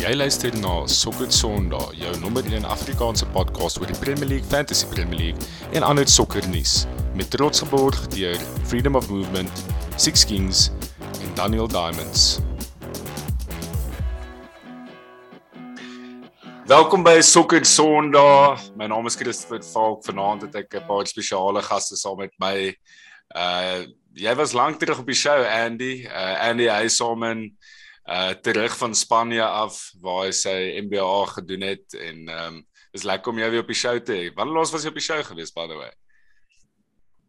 Jy luister na Sokker Sondag, jou nommer 1 Afrikaanse podcast oor die Premier League, Fantasy Premier League en ander sokkernuus met trots geborg deur Freedom of Movement, Six Kings en Daniel Diamonds. Welkom by Sokker Sondag. My naam is Christopher Falk. Vanaand het ek 'n paar spesiale gaste saam met my. Uh jy was lank terug op die show Andy. Uh Andy Eisomen uh terug van Spanje af waar hy sy MBA gedoen het en ehm um, is lekker om jou weer op die show te hê. Wanneer laas was jy op die show gewees by the way?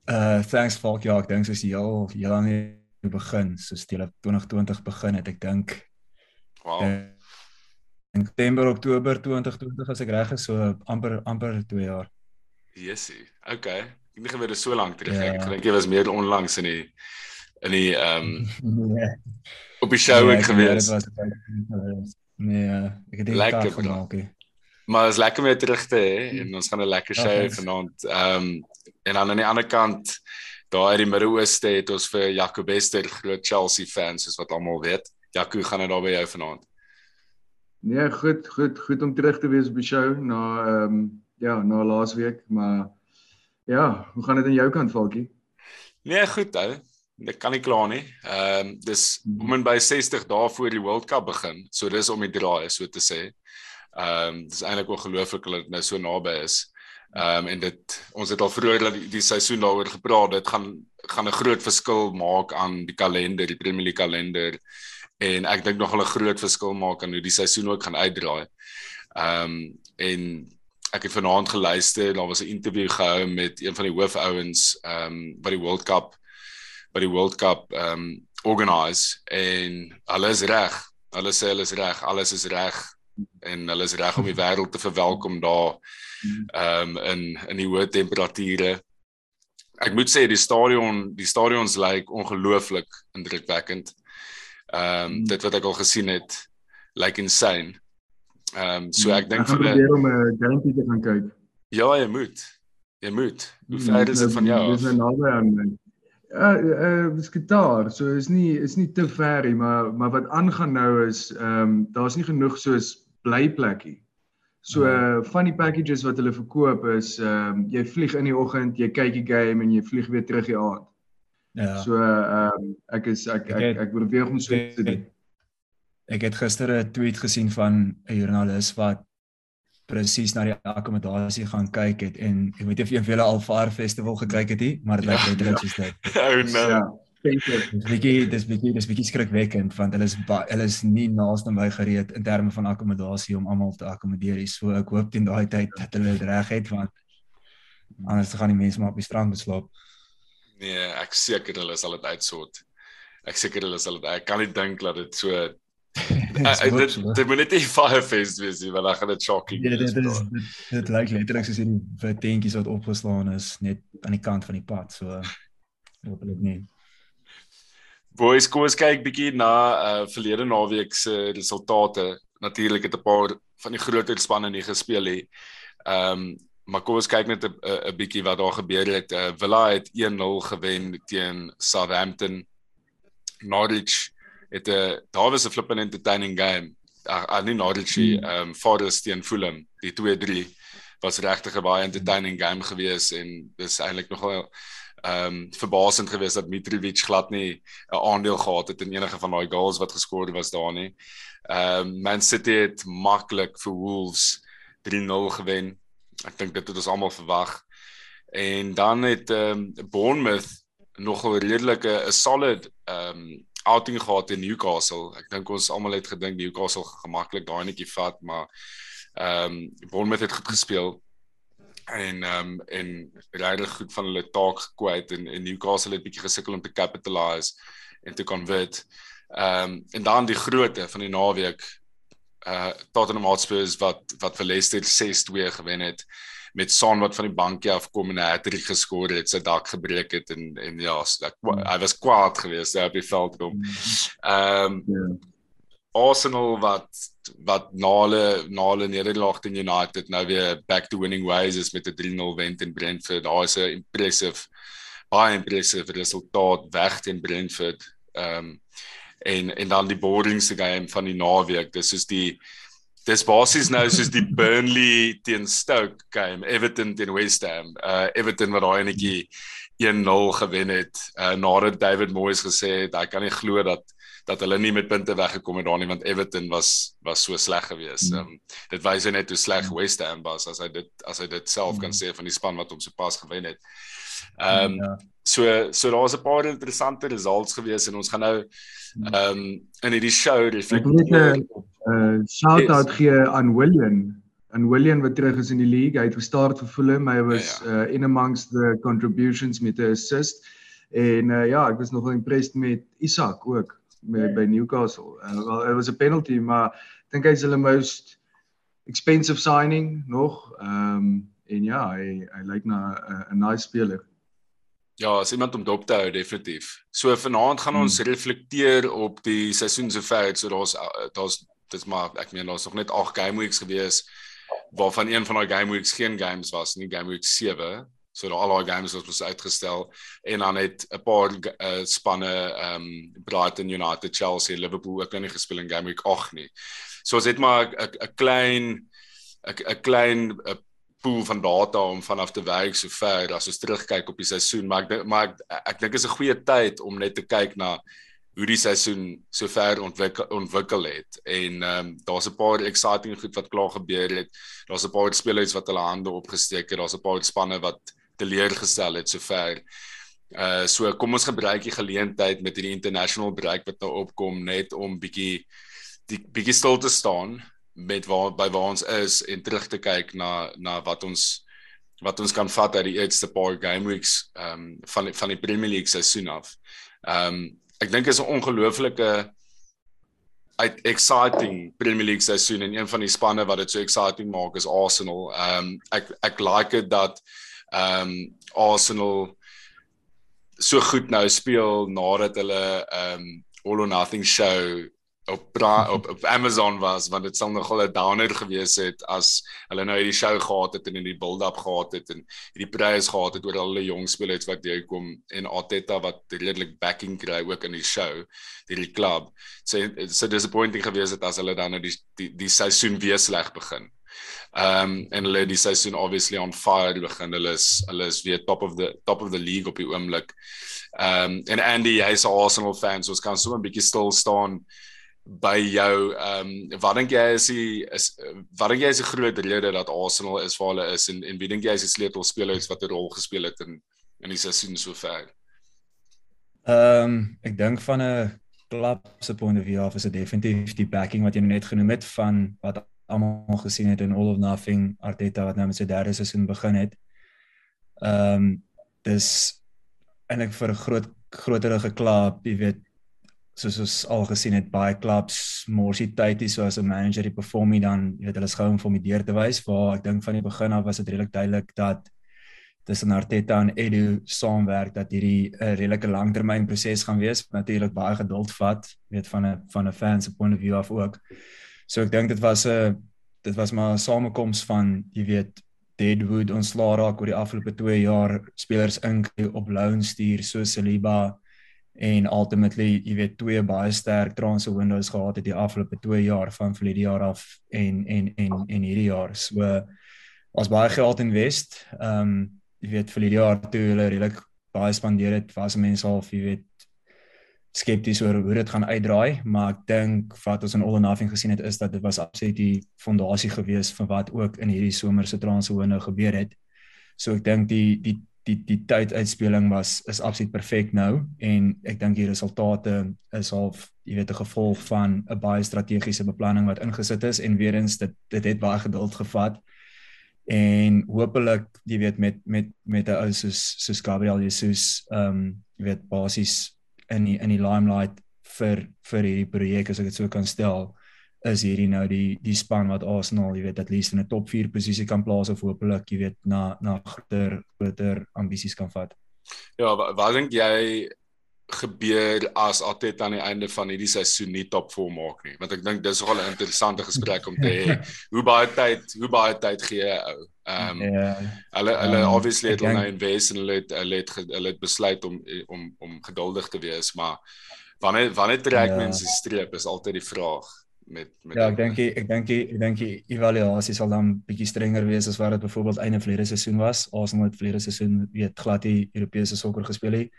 Uh thanks Falk. Ja, ek dink soos jy al jy aan die begin, soos die 2020 begin het, ek dink. Wow. In September, Oktober 2020 as ek reg is, so amper amper 2 jaar. Yesie. Okay. Ek dink dit is so lank terug. Ja. Ek dink jy was meer onlangs in die in die ehm um, nee. op die show nee, ek gewees. Nee, dit uh, ek het dit Lekker, gemaak. Maar is lekker om jou terug te hê en ons gaan 'n lekker show hê thanks. vanaand. Ehm um, en dan aan die ander kant daar uit die Midde-Ooste het ons vir Jaco Bester, groot Chelsea fans soos wat almal weet. Jaco gaan dit daar by jou vanaand. Nee, goed, goed, goed om terug te wees op die show na ehm um, ja, na laasweek, maar ja, hoe gaan dit aan jou kant, Falkie? Nee, goed ou. Ek kan nie kla nie. Ehm um, dis om en by 60 dae voor die World Cup begin. So dis om die draai so te sê. Ehm um, dis eintlik ongelooflik dat dit nou so naby is. Ehm um, en dit ons het al vroeër dat die, die seisoen daaroor gepraat. Dit gaan gaan 'n groot verskil maak aan die kalender, die Premier League kalender en ek dink nog 'n groot verskil maak aan hoe die seisoen ook gaan uitdraai. Ehm um, en ek het vanaand geluister, daar was 'n onderhoud gehou met een van die hoofouens ehm um, by die World Cup by die World Cup ehm um, organise en hulle is reg. Hulle sê hulle is reg, alles is reg en hulle is reg om die wêreld te verwelkom daar ehm um, in in die hoë temperature. Ek moet sê die stadion, die stadions lyk ongelooflik indrukwekkend. Ehm um, dit wat ek al gesien het, lyk insane. Ehm um, so ek dink vir probeer om 'n gamepie te gaan kyk. ja, jy moet. Jy moet. Hoe ver is dit van jou? Dis nou naby aan my. Ja, uh, dis gitaar, so is nie is nie te ver nie, maar maar wat aangaan nou is ehm um, daar's nie genoeg soos blyplekkie. So uh, van die packages wat hulle verkoop is ehm um, jy vlieg in die oggend, jy kyk die game en jy vlieg weer terug die aand. Ja. So ehm um, ek is ek Ek ek ek probeer om so te doen. Ek het gister 'n tweet gesien van 'n joernalis wat presies na die akkommodasie gaan kyk het en ek weet nie of een van julle al Fire Festival gekyk het nie, maar dit lyk Ja. letterlik soos dit. Oh no. Ja. Dis bietjie dis bietjie dis bietjie skrikwekkend want hulle is hulle is nie naaste by gereed in terme van akkommodasie om almal te akkommodeer nie. So ek hoop teen daai tyd dat hulle dit reg het want anders gaan die mense maar op die strand beslaap. Nee, ek seker hulle sal dit uitsort. Ek seker hulle sal dit ek kan nie dink dat dit so dit dit moet net nie Firefest wees nie, want dan gaan dit shocking Ja, dit wees. dit is dit, dit lyk letterlik soos hierdie wit tentjies wat opgeslaan is net aan die kant van die pad. So hopelik nie. Boys, kom ons kyk bietjie na uh verlede naweek se resultate. Natuurlik het 'n paar van die groter spanne nie gespeel nie. Ehm um, maar kom ons kyk net 'n 'n- 'n bietjie wat daar gebeur het. Uh, Villa het 1-0 gewen teen Southampton. Norwich het 'n daar was 'n flippin entertaining game. Ag, uh, nie Norwich nie, ehm um, Forest teen Fulham, die 2-3 was regtig 'n baie entertaining game gewees en dis eintlik nogal ehm um, verbasend geweest dat Mitrovic glad nie 'n aandeel gehad het in enige van daai goals wat geskoor was daar nie. Ehm um, Man City het maklik vir Wolves 3-0 gewen. Ek dink dit het ons almal verwag. En dan het ehm um, Bournemouth nogal redelike 'n solid ehm um, outing gehad in Newcastle. Ek dink ons almal het gedink Newcastle gaan gemaklik daai netjie vat, maar ehm um, Bournemouth het goed gespeel en ehm um, en regtig goed van hulle taak gekwyt en, en Newcastle het bietjie gesukkel om te capitalize en te convert. Ehm um, en dan die grootte van die naweek uh Tottenham Hotspur wat wat vir Leicester 6-2 gewen het met Son wat van die bankie af kom en 'n hattrick geskoor het, sy dak gebreek het en en ja, ek, hy was kwaad geweest daar op die veld kom. Ehm um, Ja. Arsenal wat wat na hulle na hulle nederlaag teen United nou weer back to winning ways is met 'n 3-0 wen teen Brentford. Daar is 'n impressive baie impressive resultaat weg teen Brentford. Ehm um, en en dan die boringste game van die naweek. Dis soos die dis basies nou soos die Burnley teen Stoke game, Everton teen West Ham. Uh Everton wat daai enetjie 1-0 gewen het uh, nadat David Moyes gesê het hy kan nie glo dat dat hulle nie met punte weggekom het daar nie want Everton was was so sleg geweest. Mm. Um, dit wys net hoe sleg West Ham was as hy dit as hy dit self kan sê van die span wat hom so pas gewen het. Ehm um, ja. so so daar's 'n paar interessante results geweest en ons gaan nou ehm um, in hierdie show reflekteer. 'n uh, shout out yes. gee aan William en William wat terug is in die league. Hy het gestart vir Fulham. Hy was ja, ja. uh in amongst the contributions met 'n assist. En uh ja, ek was nogal impressed met Isak ook met ja. by Newcastle. Uh, well, it was a penalty, maar ek dink hy's hulle most expensive signing nog. Ehm um, en ja, hy hy lyk na 'n nice speler. Ja, as iemand om dop te hou definitief. So vanaand gaan ons hmm. reflekteer op die seisoen sover. So daar's daar's dis maar ek meen daar's nog net 8 game weeks gewees waarvan een van daai game weeks geen games was nie, game week 7. So al daai games was was uitgestel en dan het 'n paar uh, spanne ehm um, Brighton United, Chelsea, Liverpool ook nie gespeel in game week 8 nie. So ons het maar 'n klein 'n klein a pool van data om vanaf te werk so ver as ons terugkyk op die seisoen, maar ek maar ek, ek dink is 'n goeie tyd om net te kyk na hoe die seisoen sover ontwikkel ontwikkel het en ehm um, daar's 'n paar exciting goed wat klaar gebeur het. Daar's 'n paar spelers wat hulle hande opgesteek het. Daar's 'n paar spanne wat teleurgestel het sover. Uh so kom ons gebruik die geleentheid met hierdie international break wat nou opkom net om bietjie die bietjie stil te staan met waar by waar ons is en terug te kyk na na wat ons wat ons kan vat uit die eerste paar game weeks ehm um, van van die Premier League seisoen af. Ehm um, ek dink is 'n ongelooflike uit exciting Premier League seisoen en een van die spanne wat dit so exciting maak is Arsenal. Ehm um, ek ek like dit dat ehm um, Arsenal so goed nou speel nadat hulle ehm um, all or nothing show op op op Amazon was want dit sal nogal 'n downer gewees het as hulle nou hierdie show gehad het en in die build-up gehad het en hierdie prys gehad het oor al die jong spelers wat jy kom en Arteta wat redelik backing kry ook in die show hierdie klub. So so disappointing gewees het as hulle dan nou die die, die seisoen weer sleg begin. Ehm um, en hulle die seisoen obviously on fire begin. Hulle is hulle is weer top of the top of the league op die oomblik. Ehm um, en Andy, hy's 'n Arsenal fan, so ons kan so 'n bietjie stil staan by jou ehm um, wat dink jy is die is wat dink jy is die groot rede dat Arsenal is waar hulle is en en wie dink jy is die sleutelspelers wat 'n rol gespeel het in in die seisoen sover? Ehm um, ek dink van 'n klub se point of view af is dit definitief die backing wat jy net genoem het van wat almal gesien het in All of Nothing Arteta wat nou met sy derde seisoen begin het. Ehm um, dis eintlik vir 'n groot groterige klub, jy weet soos ons al gesien het baie clubs morsie tyd is so as 'n manager die perform nie dan jy weet hulle is gou om vir my deur te wys waar ek dink van die begin af was dit redelik duidelik dat tussen Arteta en Edu saamwerk dat hierdie 'n redelike langtermyn proses gaan wees natuurlik baie geduld vat weet van 'n van 'n fan se point of view af ook. So ek dink dit was 'n dit was maar 'n samekoms van jy weet Deadwood ons laat raak oor die afgelope 2 jaar spelers in op loan stuur so Saliba en ultimately jy weet twee baie sterk transfer windows gehad het die afgelope 2 jaar van verlede jaar af en en en en hierdie jaar so was baie geld invest. Ehm um, jy weet verlede jaar toe hulle redelik baie spandeer het was mense al jy weet skepties oor hoe dit gaan uitdraai, maar ek dink wat ons in all and nothing gesien het is dat dit was absoluut die fondasie gewees van wat ook in hierdie somer se transfer window gebeur het. So ek dink die die die die tyduitspeling was is absoluut perfek nou en ek dink die resultate is half jy weet 'n gevolg van 'n baie strategiese beplanning wat ingesit is en weer eens dit dit het baie geduld gevat. En hopelik jy weet met met met 'n ou soos soos Gabriel Jesus ehm um, jy weet basies in die, in die limelight vir vir hierdie projek as ek dit so kan stel is hierdie nou die die span wat Arsenal, jy weet, at least in 'n top 4 posisie kan plaas of hopelik, jy weet, na na groter groter ambisies kan vat. Ja, wat, wat dink jy gebeur as Arteta aan die einde van hierdie seisoen nie top 4 maak nie? Want ek dink dis nogal 'n interessante gesprek om te hê. hoe baie tyd, hoe baie tyd gee hy ou? Ehm um, ja. Hulle hulle um, obviously het hulle nou invest en hulle het hulle het, hulle het besluit om om om geduldig te wees, maar wanneer wanneer trek ja. mense streep is altyd die vraag met met Ja, ek dink ek dink ek dink die evaluasie sal dan bietjie strenger wees as wat dit byvoorbeeld einde verlede seisoen was. Arsenal het verlede seisoen weet glad die Europese sokker gespeel het.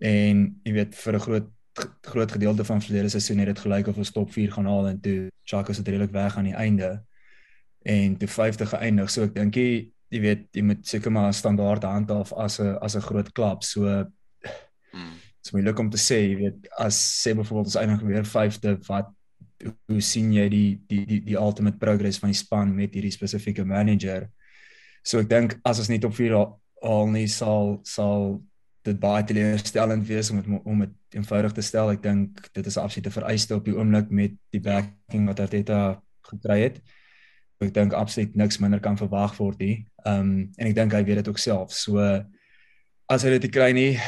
En jy weet vir 'n groot groot gedeelte van verlede seisoen het dit gelyk of ons top 4 gaan haal en toe Chaka se redelik weg aan die einde en toe 50 geëindig. So ek dink jy jy weet jy moet seker maar 'n standaard handhaaf as 'n as 'n groot klub. So hmm. Dit's moeilik om te sê, jy weet, as sê byvoorbeeld ons eindig weer 5de, wat hoe sien jy die die die die ultimate progress van die span met hierdie spesifieke manager? So ek dink as ons net op 4 al nie sal sal dit baie teleurstellend wees om het, om dit eenvoudig te stel. Ek dink dit is absoluut 'n vereiste op die oomblik met die backing wat Arteta gekry het. Ek dink absoluut niks minder kan verwag word nie. Ehm um, en ek dink hy weet dit ook self. So as hy dit kry nie,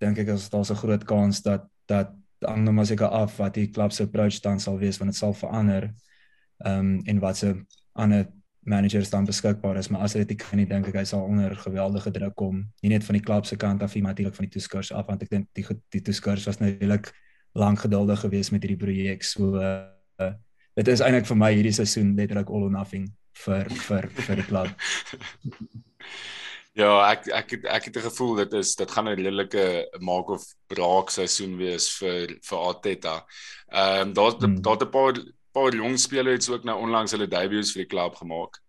dink ek as daar's 'n groot kans dat dat dan nou maar seker af wat die klub se approach dan sal wees want dit sal verander. Ehm um, en wat se ander managers dan beskikbaar is, maar as dit kan nie dink ek hy sal onder geweldige druk kom. Nie net van die klub se kant af nie, maar natuurlik van die toeskouers af want ek dink die die toeskouers was natuurlik lank geduldig geweest met hierdie projek. So uh, dit is eintlik vir my hierdie seisoen letterlik all or nothing vir vir vir die klub. Ja, ek ek het, ek het 'n gevoel dit is dit gaan 'n redelike maak of braak seisoen wees vir vir Arteta. Ehm um, daar hmm. daar 'n paar paar jong spelers ook nou onlangs hulle debuts vir die klub gemaak.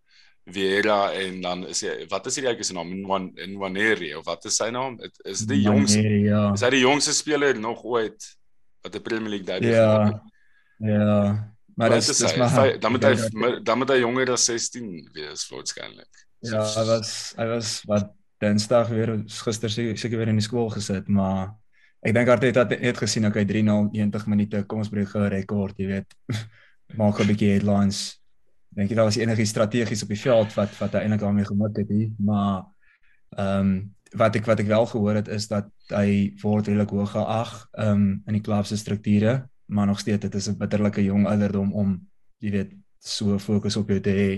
Vieira en dan is hy wat is hierdie ou se naam? Nwan Nwaneri of wat is sy naam? It, is die jongste ja. Is hy die jongste speler nog ooit wat 'n Premier League debut ja. gemaak het? Ja. Maar dit is maar dan moet hy dan moet hy jonger as 16 wees waarskynlik. Ja, hy was hy was wat Dinsdag weer gister seker weer in die skool gesit, maar ek dink Arteta het net gesien ek hy 3-0 90 minute kom ons breek 'n rekord, jy weet. maak 'n bietjie headlines. Dink jy daar was enigiets strategies op die veld wat wat hy eintlik daarmee gemik het nie, maar ehm um, wat ek wat ek wel gehoor het is dat hy word redelik hoog geag ehm um, in die klub se strukture, maar nog steeds dit is 'n bitterlike jong ouderdom om jy weet so fokus op jou te hê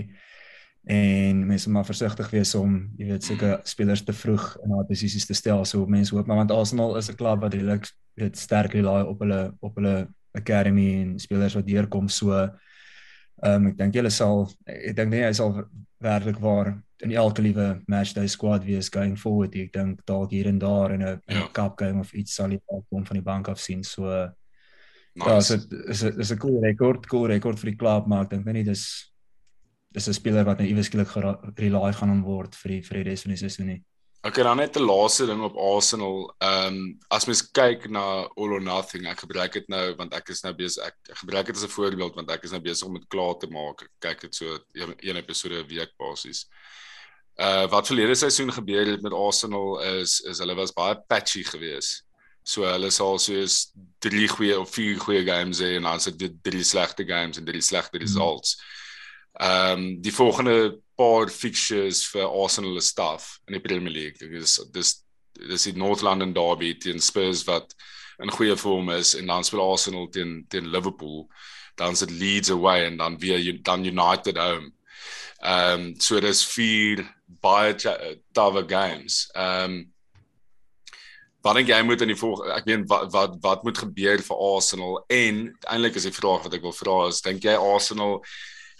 en mense maar versigtig wees om jy weet seker spelers te vroeg in daardie posisies te stel so mense hoop maar want Arsenal is 'n klub wat redelik weet sterk rely op hulle op hulle academy en spelers wat deurkom so ehm um, ek dink julle sal ek dink nie hy sal werklik waar in elke liewe match day squad wees going forward ek dink dalk hier en daar in 'n ja. cup game of iets sal hy kom van die bank af sien so nice. ja so is is 'n cool rekord cool rekord vir die klub maar ek dink nie dis dis 'n speler wat nou iewes skielik rely gaan word vir die vir die res van die seisoen nie Ek kan dan net 'n laaste ding op Arsenal. Ehm um, as mens kyk na All or Nothing, ek gebruik dit nou want ek is nou besig ek, ek gebruik dit as 'n voorbeeld want ek is nou besig om dit klaar te maak. Ek kyk dit so een, een episode 'n week basies. Uh wat verlede seisoen gebeur het met Arsenal is is hulle was baie patchy geweest. So hulle sal soos drie goeie of vier goeie games hê en dan sit dit drie slegte games en drie slegte hmm. results. Ehm um, die volgende paar fixtures vir Arsenal se staf in die Premier League. Dit is dis dis die North London derby teen Spurs wat in goeie vorm is en dan speel Arsenal teen teen Liverpool. Dan sit Leeds away en dan weer dan United home. Ehm um, so dis vier baie tawe games. Ehm um, wat dink jy moet in die volgende ek weet wat wat wat moet gebeur vir Arsenal en eintlik is die vraag wat ek wil vra is dink jy Arsenal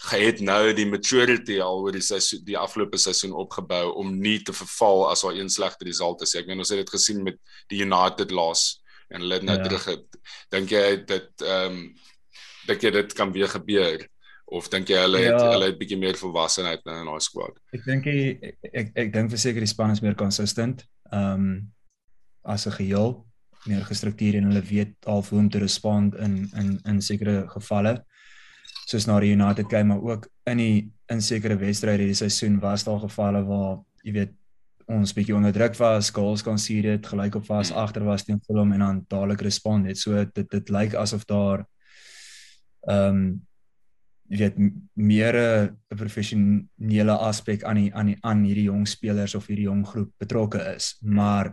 het nou die maturity al oor die seisoen die afgelope seisoen opgebou om nie te verval as daar een slegte result is. Ek meen ons het dit gesien met die United loss en hulle het nou ja. terug. Dink jy dit ehm um, dink jy dit kan weer gebeur of dink jy hulle het ja. hulle het bietjie meer volwassenheid nou in daai squad? Ek dink ek ek, ek dink verseker die span is meer consistent. Ehm um, as 'n geheel meer gestruktureerd en hulle weet al hoe om te respond in in in sekere gevalle soos na die United game maar ook in die in sekere wedstryde hierdie seisoen was daar gevalle waar jy weet ons bietjie onder druk was, goals conceded, gelyk op was, hmm. agter was teen Fulham en dan dadelik respond het. So dit dit lyk asof daar ehm um, jy weet meer 'n professionele aspek aan die aan die aan hierdie jong spelers of hierdie jong groep betrokke is. Maar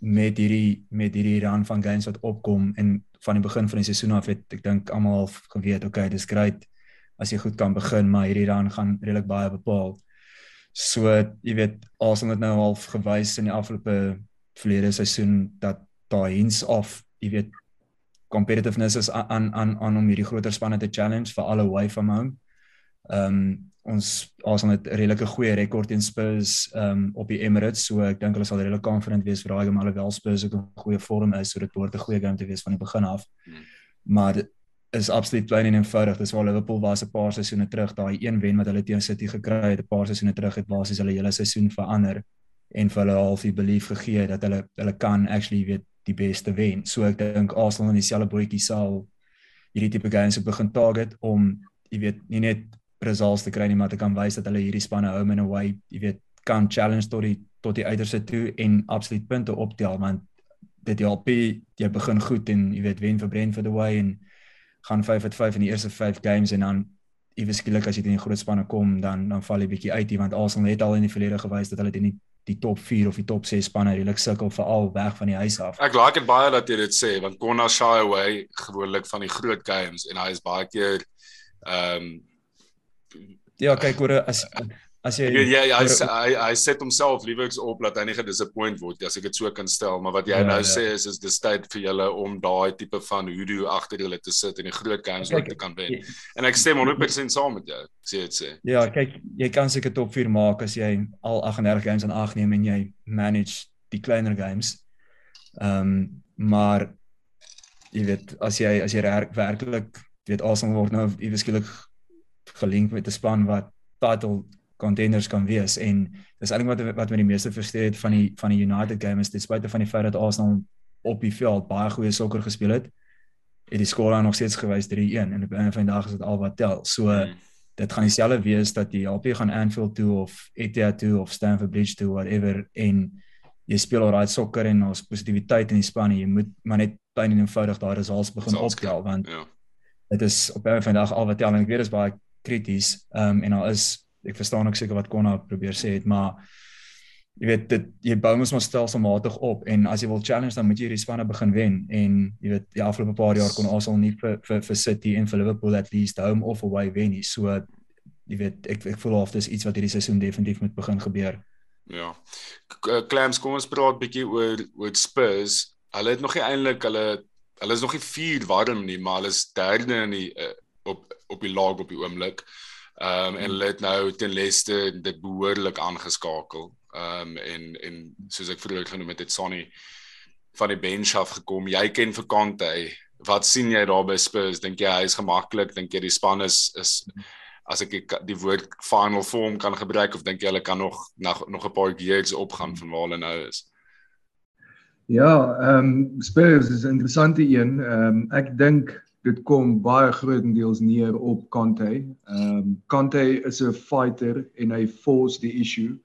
met hierdie met hierdie run van games wat opkom en van die begin van die seisoen af het ek dink almal al geweet okay dis great as jy goed kan begin maar hierdie run gaan redelik baie bepaal. So jy weet Arsenal het nou al gewys in die afgelope verlede seisoen dat daai hints of jy weet competitiveness is aan aan aan om hierdie groter spanne te challenge vir alle away from home. Ehm um, ons Arsenal het 'n redelike goeie rekord in Spurs ehm um, op die Emirates, so ek dink hulle sal redelik confident wees vir daai game alhoewel Spurs ook 'n goeie vorm is, so dit behoort 'n goeie game te wees van die begin af. Hmm. Maar is absoluut plain en eenvoudig. Dis waar Liverpool was 'n paar seisoene terug, daai een wen wat hulle teen City gekry het 'n paar seisoene terug het basies hulle hele seisoen verander en vir hulle half die belief gegee dat hulle hulle kan actually weet die beste wen. So ek dink Arsenal in dieselfde bootjie sal hierdie tipe games begin target om jy weet nie net results te kry nie, maar te kan wys dat hulle hierdie spanne home and away, jy weet, kan challenge tot die tot die uiterste toe en absoluut punte optel want dit help jy begin goed en jy weet wen vir Brentford away en gaan 5 uit 5 in die eerste 5 games en dan iewes skielik as jy teen die groot spanne kom dan dan val jy bietjie uit hier want Arsenal het al in die verlede gewys dat hulle teen die, die top 4 of die top 6 spanne redelik sukkel veral weg van die huis af. Ek like dit baie dat jy dit sê want Konna shy away gewoonlik van die groot games en hy is baie keer ehm um, Ja, kyk hoor as as jy Ja, ja, hy hy hy set homself liewers op dat hy nie gedisappoint word as ek dit so kan stel, maar wat jy ja, nou ja. sê is is dis tyd vir julle om daai tipe van hoodoo agter julle te sit en die groot games wat te kan wen. En ek stem 100% saam met jou. Sê dit sê. Ja, kyk, jy kan seker top 4 maak as jy al 38 games aan ag neem en jy manage die kleiner games. Ehm um, maar jy weet as jy as jy werklik weet Arsenal word nou iewes skielik gelink met 'n span wat title contenders kan wees en dis eintlik wat wat my die meeste verstaan het van die van die United game is ten spyte van die feit dat Arsenal op die veld baie goeie sokker gespeel het het die skoor nog steeds gewys 3-1 en op 'n van die dag is dit al wat tel. So hmm. dit gaan dieselfde wees dat jy op jy gaan Anfield toe of Etihad toe of Stamford Bridge toe whatever en jy speel al right sokker en ons positiwiteit in die span jy moet maar net en eenvoudig daar results begin optel want ja. dit is op 'n van die dag al wat tel en ek weet dit is baie krities ehm um, en daar is ek verstaan ook seker wat Konna probeer sê het, maar jy weet dit jy bou mos maar stelselmatig op en as jy wil challenge dan moet jy hierdie spanne begin wen en jy weet die afgelope paar jaar kon Arsenal nie vir vir vir City en vir Liverpool at least home of away wen nie. So jy weet ek ek voel of dis iets wat hierdie seisoen definitief moet begin gebeur. Ja. Clams kom ons praat bietjie oor oor Spurs. Hulle het nog nie eintlik hulle hulle is nog nie vier warm nie, maar hulle is derde in die uh, op op die laag op die oomblik. Ehm um, en hulle het nou ten leste dit behoorlik aangeskakel. Ehm um, en en soos ek vroeër genoem het, het Sonny van die bench af gekom. Jy ken vir Kante. Wat sien jy daar by Spurs? Dink jy hy is gemaklik? Dink jy die span is is as ek die woord final form kan gebruik of dink jy hulle kan nog nog nog 'n paar gears opgaan van waar hulle nou is? Ja, ehm um, Spurs is 'n interessante een. Ehm um, ek dink dit kom baie grootendeels neer op Kante. Ehm um, Kante is 'n fighter en hy force die issue.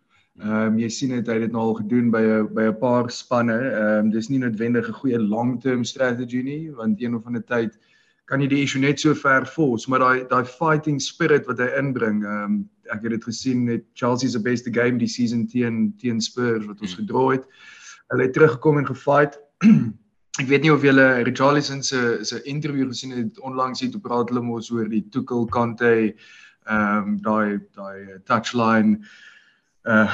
Ehm um, jy sien dit hy het dit nou al gedoen by 'n by 'n paar spanne. Ehm um, dis nie noodwendig 'n goeie long-term strategy nie, want een of ander tyd kan jy die issue net so ver force, maar daai daai fighting spirit wat hy inbring, ehm um, ek het dit gesien met Chelsea se beste game die season teen teen Spurs wat ons hmm. gedraai het. Hulle het teruggekom en gefight. ek weet nie of julle Richarlison se se interview gesien het. Onlangs hier toe praat hulle mos oor die Tuchel Kante ehm um, daai daai touchline uh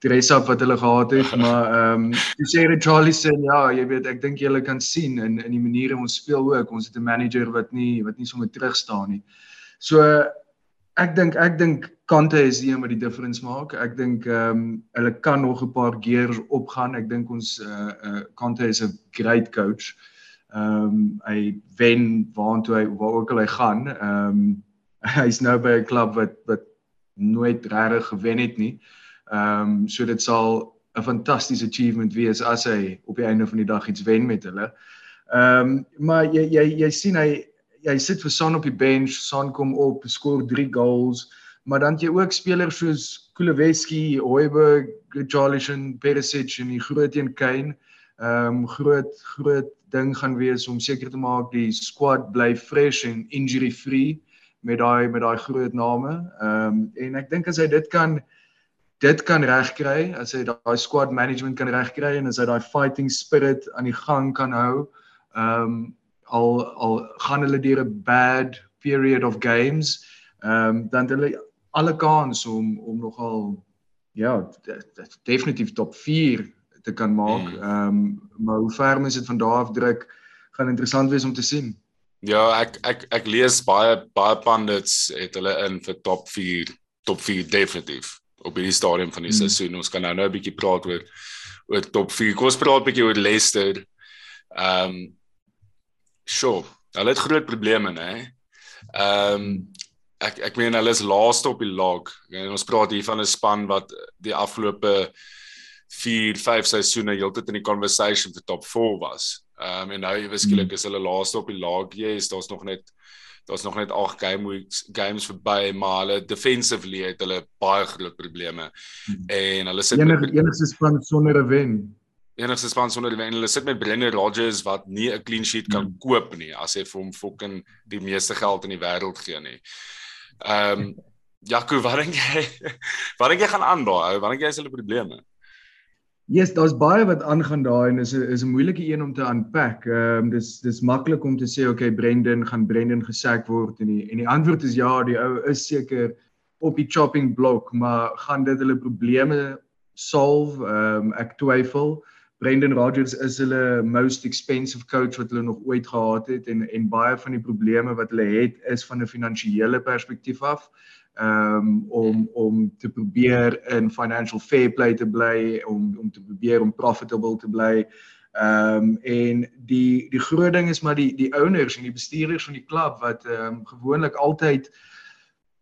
dress up wat hulle gehad het. Maar ehm um, sê Richarlison ja jy weet ek dink julle kan sien in in die maniere ons speel ook. Ons het 'n manager wat nie wat nie sommer terug staan nie. So ek dink ek dink Kante is die een wat die difference maak. Ek dink ehm um, hulle kan nog 'n paar gears opgaan. Ek dink ons uh eh, uh eh, Kante is 'n great coach. Ehm um, hy wen waartoe hy waar ook al hy gaan. Ehm um, hy's nou by 'n klub wat wat nooit regtig gewen het nie. Ehm um, so dit sal 'n fantastiese achievement wees as hy op die einde van die dag iets wen met hulle. Ehm um, maar jy jy jy sien hy jy sit vir Son op die bench, Son kom op, skoor 3 goals, maar dan jy ook spelers soos Kuleweski, Hoiberg, Jalishin, Perisic en die groot een Kane. Ehm um, groot groot ding gaan wees om seker te maak die squad bly fresh en injury free met daai met daai groot name. Ehm um, en ek dink as hy dit kan dit kan regkry, as hy daai squad management kan regkry en as hy daai fighting spirit aan die gang kan hou, ehm um, al al gaan hulle deur 'n bad period of games, ehm um, dan hulle alle kans om om nogal ja, definitief top 4 te kan maak. Hmm. Ehm um, maar hoe ver mens dit van daar af druk gaan interessant wees om te sien. Ja, ek ek ek lees baie baie pundits het hulle in vir top 4, top 4 definitief op hierdie stadium van die hmm. seisoen. Ons kan nou nou 'n bietjie praat oor oor top 4. Kom ons praat 'n bietjie oor Leicester. Ehm um, sure. Hulle het groot probleme, né? Ehm um, ek ek meen hulle is laaste op die log. En ons praat hier van 'n span wat die afgelope 4, 5 seisoene heeltyd in die conversation vir top 4 was. Ehm um, en nou eweskielik hmm. is hulle laaste op die log. Ja, yes, daar's nog net daar's nog net 8 game weeks games verby, maar hulle defensively het hulle baie groot probleme. Hmm. En hulle sit enige enigste span sonder 'n wen. Enigste span sonder 'n wen. Hulle sit met Brendan Rodgers wat nie 'n clean sheet kan hmm. koop nie as hy vir hom fucking die meeste geld in die wêreld gee nie. Ehm um, Jaco, wat dink jy? Wat dink jy gaan aan daai? Wat dink jy is hulle probleme? Yes, daar's baie wat aangaan daai en is 'n is 'n moeilike een om te unpack. Ehm um, dis dis maklik om te sê okay Brendan gaan Brendan gesak word en die en die antwoord is ja, die ou is seker op die chopping block, maar gaan dit hulle probleme solve? Ehm um, ek twyfel. Brendan Rodgers is hulle most expensive coach wat hulle nog ooit gehad het en en baie van die probleme wat hulle het is van 'n finansiële perspektief af um, om om te probeer in financial fair play te bly om om te probeer om profitable te bly. Ehm um, en die die groot ding is maar die die owners en die bestuurders van die klub wat ehm um, gewoonlik altyd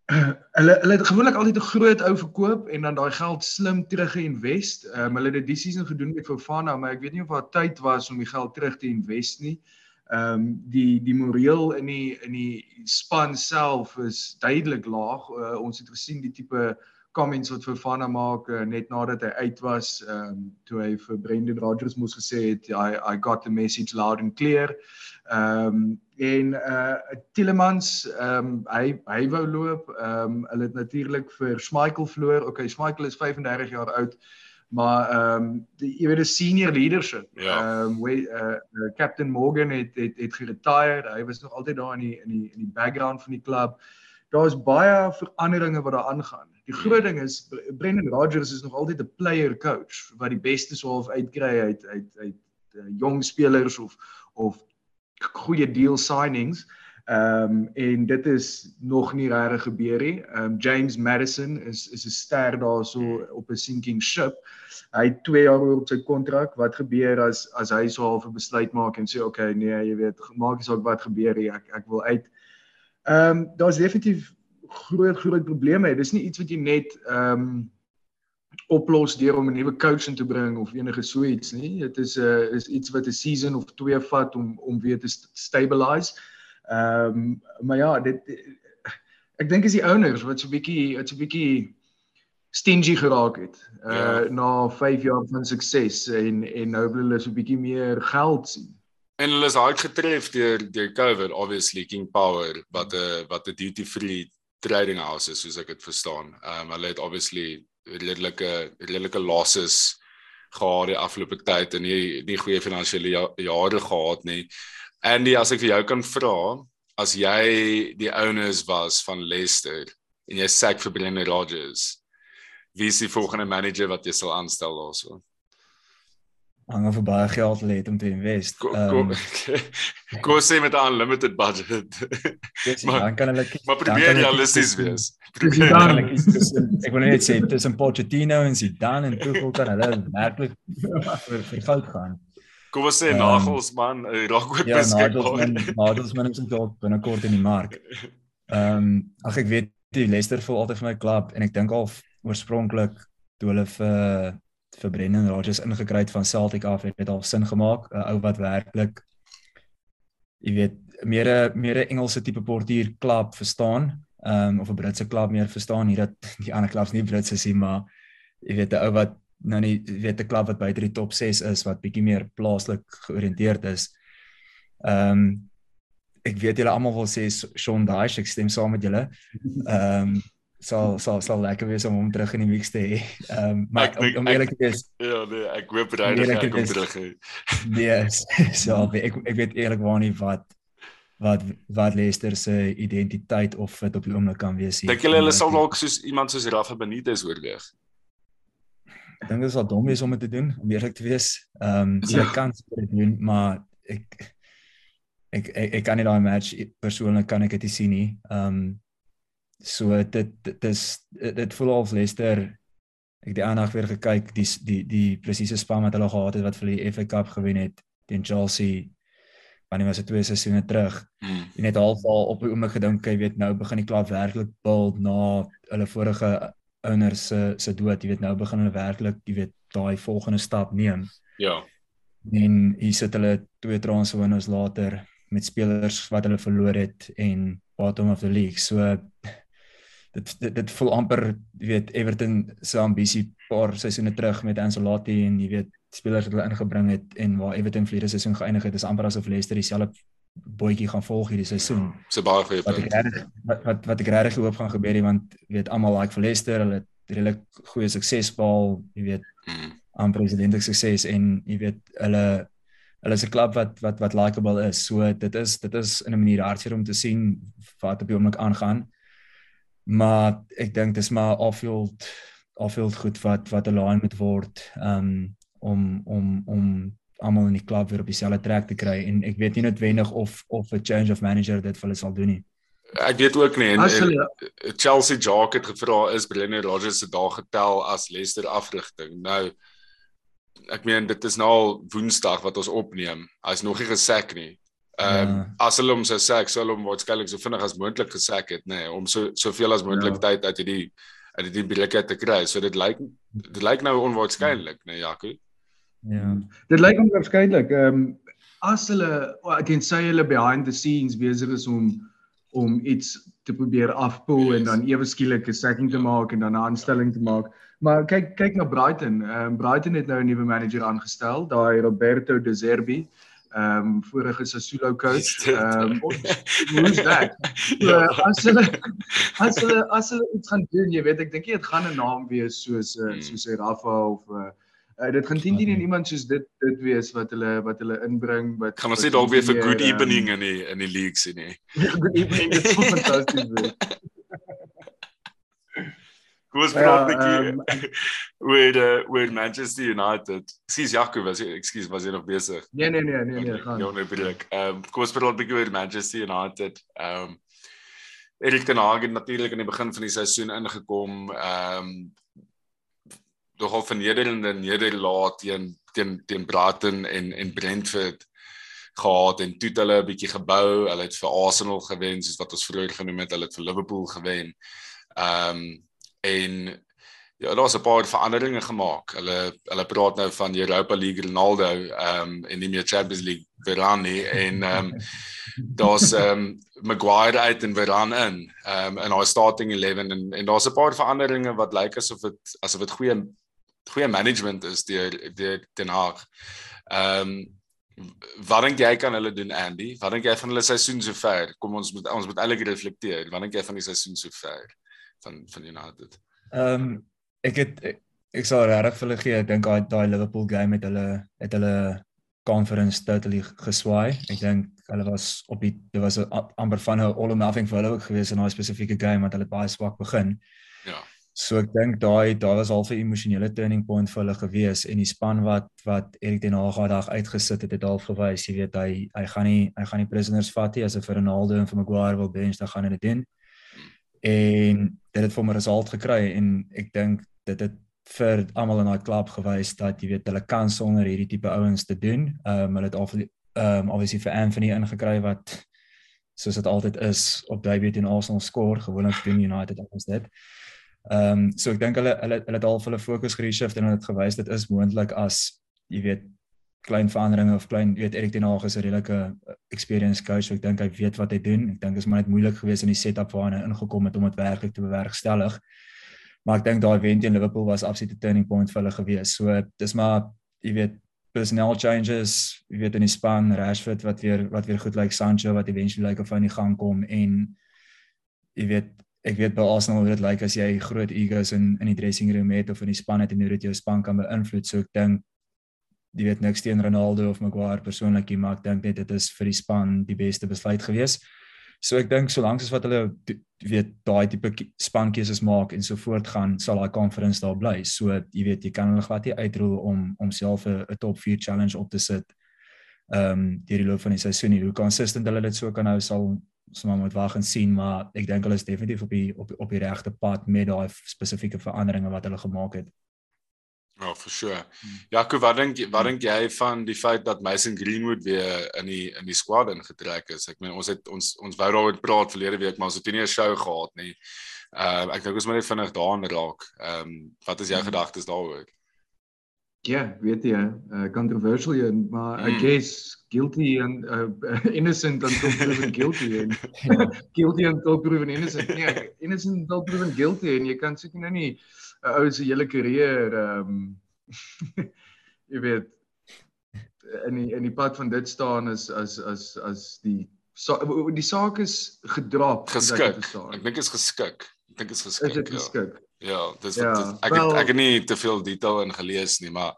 hulle hulle het gewoonlik altyd 'n groot ou verkoop en dan daai geld slim terug geïnvest. Ehm um, hulle het dit decision gedoen met Fofana, maar ek weet nie of daar tyd was om die geld terug te invest nie ehm um, die die moreel in die in die span self is duidelik laag. Uh, ons het gesien die tipe comments wat Fofana maak uh, net nadat hy uit was, ehm um, toe hy vir Brendan Rodgers moes gesê het I I got the message loud and clear. Ehm um, en uh Tillemans ehm um, hy hy wou loop. Ehm um, hulle het natuurlik vir Schmeichel verloor. Okay, Schmeichel is 35 jaar oud maar ehm um, die jy weet die senior leadership. Ja. Ehm ja. um, we uh, Captain Morgan het het het geretire. Hy was nog altyd daar in die in die in die background van die klub. Daar's baie veranderinge wat daar aangaan. Die groot ding is Brendan Rodgers is nog altyd 'n player coach wat die beste sou half uitkry uit uit uit uh, jong spelers of of goeie deal signings. Ehm um, en dit is nog nie regtig gebeur nie. Ehm um, James Madison is is 'n ster daarso op 'n sinking ship. Hy het 2 jaar oor op sy kontrak. Wat gebeur as as hy so half 'n besluit maak en sê okay, nee, jy weet, maak saak wat gebeur nie. Ek ek wil uit. Ehm um, daar's definitief groot groot probleme. Dis nie iets wat jy net ehm um, oplos deur om 'n nuwe coach in te bring of enige so iets nie. Dit is 'n uh, is iets wat 'n season of 2 vat om om weer te stabilize. Ehm um, maar ja, dit ek dink is die owners wat so 'n bietjie wat so 'n bietjie stingy geraak het. Uh ja. na 5 jaar van sukses en en nou wil hulle so 'n bietjie meer geld sien. En hulle is hard getref deur deur COVID obviously King Power wat 'n wat 'n duty free trading house is soos ek dit verstaan. Ehm um, hulle het obviously redelike redelike losses gehad die afgelope tyd en nie nie goeie finansiële ja, jare gehad nie. Andy, as ek vir jou kan vra, as jy die owners was van Leicester en jy sê vir Brendan Rodgers, wie is die volgende manager wat jy sal aanstel daarso? Hang af baie geld lê om te invest. Ehm Kom sê met 'n unlimited budget. maar dan kan hulle kies. Maar probeer realisties wees. Ek wil net sê tussen Pochettino en Zidane en Tuchel kan hulle werklik vir vir goud gaan. Kom ons sê um, Nagelsman, hy raak ook ja, beskikbaar. Nagelsman is ook binnekort in die mark. Ehm um, ag ek weet die Leicester voel altyd vir my klub en ek dink al oorspronklik toe hulle vir vir Brendan Rodgers ingekry het van Celtic af het dit al sin gemaak 'n ou wat werklik jy weet meer 'n meer 'n Engelse tipe portier klub verstaan um, of 'n Britse klub meer verstaan hier dat die ander klubs nie Brits is nie maar jy weet 'n ou wat nou nie weet 'n klub wat buite die top 6 is wat bietjie meer plaaslik georiënteerd is. Ehm um, ek weet julle almal wil sê Sean Dyche, ek stem saam met julle. Ehm um, sal sal sal lekker wees om hom terug in die mix te hê. Ehm um, maar ek, om, om eerlik te wees. Ja, nee, ek hoop regtig hy kom terug. Nee, so ek ek weet eerlikwaar nie wat wat wat Leicester se identiteit of dit op die oomblik kan wees nie. Dink julle hulle sal dalk soos iemand soos Rafa Benitez oorweeg? Ek dink dit sal dom wees om dit te doen, om eerlik te wees. Ehm um, jy ja. kan dit doen, maar ek ek ek, ek kan nie daai match persoonlik kan ek dit sien nie. Ehm um, so dit dit is dit voel of Leicester ek die aandag weer gekyk die die die presiese span wat hulle gehad het wat vir die FA Cup gewen het teen Chelsea wanneer was dit twee seisoene terug. Mm. En net half al op die oomblik gedink jy weet nou begin die klub werklik build na hulle vorige owners se se dood, jy weet nou begin hulle werklik jy weet daai volgende stap neem. Ja. En hier sit hulle twee transfer windows later met spelers wat hulle verloor het en bottom of the league. So dit dit, dit voel amper jy weet Everton se ambisie paar seisoene terug met Ancelotti en jy weet spelers wat hulle ingebring het en waar Everton vlede seisoen geëindig het is amper asof Leicester dieselfde bootjie gaan volg hierdie seisoen. So baie goeie Wat ek punt. regtig wat wat, wat ek regtig hoop gaan gebeur want jy weet almal like vir Leicester, hulle het redelik goeie sukses behaal, jy weet Mm. aan presidentelike sukses en jy weet hulle hulle is 'n klub wat wat wat likeable is. So dit is dit is in 'n manier hartseer om te sien wat op die oomblik aangaan. Maar ek dink dis maar off-field off-field goed wat wat align moet word um om om om almal in die klub weer op dieselfde trek te kry en ek weet nie noodwendig of of 'n change of manager dit vir hulle sal doen nie. Ek weet ook nie en, As en Chelsea Jock het gevra is Brendan Rodgers se dag getel as Leicester afrigting. Nou ek meen dit is nou al Woensdag wat ons opneem. Hy's nog nie gesek nie. Ehm um, Ja. as hulle hom sou sek, sou hulle hom waarskynlik so vinnig as moontlik gesek het, nê, nee, om so soveel as moontlik Ja. tyd uit hierdie uit die breek te kry. So dit lyk dit lyk nou onwaarskynlik, nê, nee, Jaco. Ja. Dit lyk onwaarskynlik. Ehm um, as hulle tensy hulle behind the scenes besig is om om iets te probeer afpoel en dan ewe skielik 'n sacking te maak en dan 'n aanstelling te maak. Maar kyk kyk na Brighton. Ehm um, Brighton het nou 'n nuwe manager aangestel, daai Roberto De Zerbi. Ehm um, vorige Sassuolo coach. Ehm um, who's that? So, ja. as hulle as hulle as hulle iets gaan doen, jy weet, ek dink dit gaan 'n naam wees soos uh, Hmm. soos Rafa of uh, uh, dit gaan teen teen iemand soos dit dit wees wat hulle wat hulle inbring wat Gaan ons nie dalk weer vir good evening in die in die league sien nie. good evening dit is fantasties wees. Kom ons Ja, praat 'n ehm, bietjie oor uh, oor Manchester United. Ekskuus Jaco, was jy ekskuus was jy nog besig? Nee nee nee nee nee. Ja, nee, breek. Ehm kom ons praat 'n bietjie oor Manchester United. Ehm Erik ten Hag het natuurlik aan die begin van die seisoen ingekom. Ehm nogal vernederende nederlaag teen teen teen Brighton en en Brentford gehad en toe het hulle 'n bietjie gebou. Hulle het vir Arsenal gewen soos wat ons vroeër genoem het. Hulle het vir Liverpool gewen. Ehm en ja, daar's 'n paar veranderinge gemaak. Hulle hulle praat nou van Europa League Ronaldo ehm um, en nie meer Champions League Varane en ehm um, daar's ehm um, Maguire uit en Varane in ehm um, in haar starting 11 en en daar's 'n paar veranderinge wat lyk asof dit asof dit goeie goeie management is deur deur Ten Hag. Ehm um, wat dink jy kan hulle doen Andy? Wat dink jy van hulle seisoen sover? Kom ons moet ons moet eintlik reflekteer. Wat dink jy van die seisoen sover van van United? Ehm um, ek het ek, ek sal regtig vir hulle gee. Ek dink daai daai Liverpool game het hulle het hulle conference totally geswaai. Ek dink hulle was op die dit was 'n amper van 'n all or nothing vir hulle ook geweest in daai spesifieke game want hulle het baie swak begin. Ja. So ek dink daai daar was al 'n emosionele turning point vir hulle gewees en die span wat wat Erik ten Hag daai dag uitgesit het het al gewys, jy weet hy hy gaan nie hy gaan nie prisoners vat nie as hy vir Ronaldo en vir Maguire wil bench, dan gaan hy dit doen. En dit het vir hom 'n result gekry en ek dink dit het vir almal in daai klub gewys dat jy weet hulle kan sonder hierdie tipe ouens te doen. Ehm um, hulle het al ehm um, obviously vir Anthony ingekry wat soos dit altyd is op debut teen Arsenal skoor, gewoonlik doen United anders dit. Ehm um, so ek dink hulle hulle hulle het al hulle fokus gereshift en hulle het gewys dit is moontlik as jy weet klein veranderinge of klein weet Erik ten Hag is 'n redelike experienced coach, so ek dink hy weet wat hy doen. Ek dink dit is maar net moeilik geweest in die setup waarna hy ingekom het om dit werklik te bewerkstellig. Maar ek dink daai wen teen Liverpool was absolute turning point vir hulle gewees. So dis maar jy weet personnel changes, jy weet in die span, Rashford wat weer wat weer goed lyk, like, Sancho wat eventually lyk like of hy in die gang kom en jy weet ek weet by Arsenal hoe dit lyk as jy groot egos in in die dressing room het of in die span het en hoe dit jou span kan beïnvloed. So ek dink jy weet niks teen Ronaldo of Maguire persoonlik nie, maar ek dink net dit is vir die span die beste besluit gewees. So ek dink solank as wat hulle weet daai tipe spankeuses maak en so voortgaan, sal daai conference daar bly. So jy weet jy kan hulle glad nie uitroel om om self 'n top 4 challenge op te sit ehm um, deur die loop van die seisoen nie. Hoe consistent hulle dit so kan hou sal ons maar moet wag en sien, maar ek dink hulle is definitief op die op op die regte pad met daai spesifieke veranderinge wat hulle gemaak het. Ja, vir sure. Jaco, wat dink wat dink jy van die feit dat Mason Greenwood weer in die in die squad ingetrek is? Ek meen ons het ons ons wou daaroor praat verlede week, maar ons het nie 'n show gehad nie. Uh ek dink ons moet net vinnig daaraan raak. Ehm um, wat is jou hmm. gedagtes daaroor? Ja, yeah, weet jy, uh, controversial een, maar mm. I guess guilty and uh, innocent until proven guilty en guilty until proven innocent. Nee, innocent until proven guilty en jy kan seker nou nie 'n ou se hele karier ehm um, jy weet in die in die pad van dit staan is as as as die so, die saak is gedrap geskik. Ek dink is geskik. Ek dink is geskik. Is dit ja. geskik? Ja, dis ja, wat ek well, het, ek het nie te veel detail in gelees nie, maar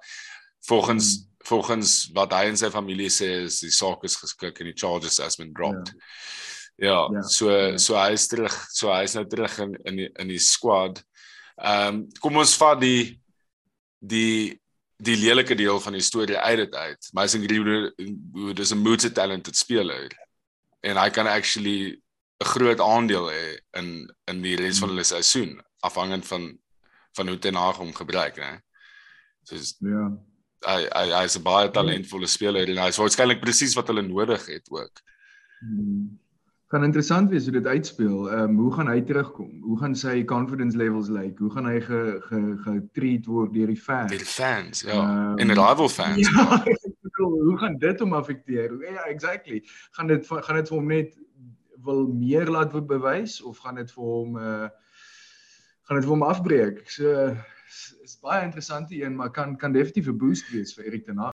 volgens hmm. volgens wat hy en sy familie sê is die saak is geskik en die charges has been dropped. Ja, ja, ja so ja. so hy is terug, so hy is nou terug in in die, in die squad. Ehm um, kom ons vat die die die lelike deel van die storie uit dit uit. Mason Greenwood is 'n multi talented speler en hy kan actually 'n groot aandeel hê in in die res van hulle seisoen afhangend van van hoe ten Hag hom gebruik, né? So ja. Hy hy hy is 'n baie talentvolle speler en hy is waarskynlik presies wat hulle nodig het ook. Hmm gaan interessant wees hoe dit uitspeel. Ehm um, hoe gaan hy terugkom? Hoe gaan sy confidence levels lyk? Hoe gaan hy ge ge getreat word deur die fans? Die fans, ja. Um, en rival fans. Ja, bedoel, hoe gaan dit hom affekteer? Ja, exactly. Gaan dit gaan dit vir hom net wil meer laat bewys of gaan dit vir hom uh gaan dit vir hom afbreek? So is baie interessant hier, maar kan kan definitief 'n boost wees vir Erik ten Hag.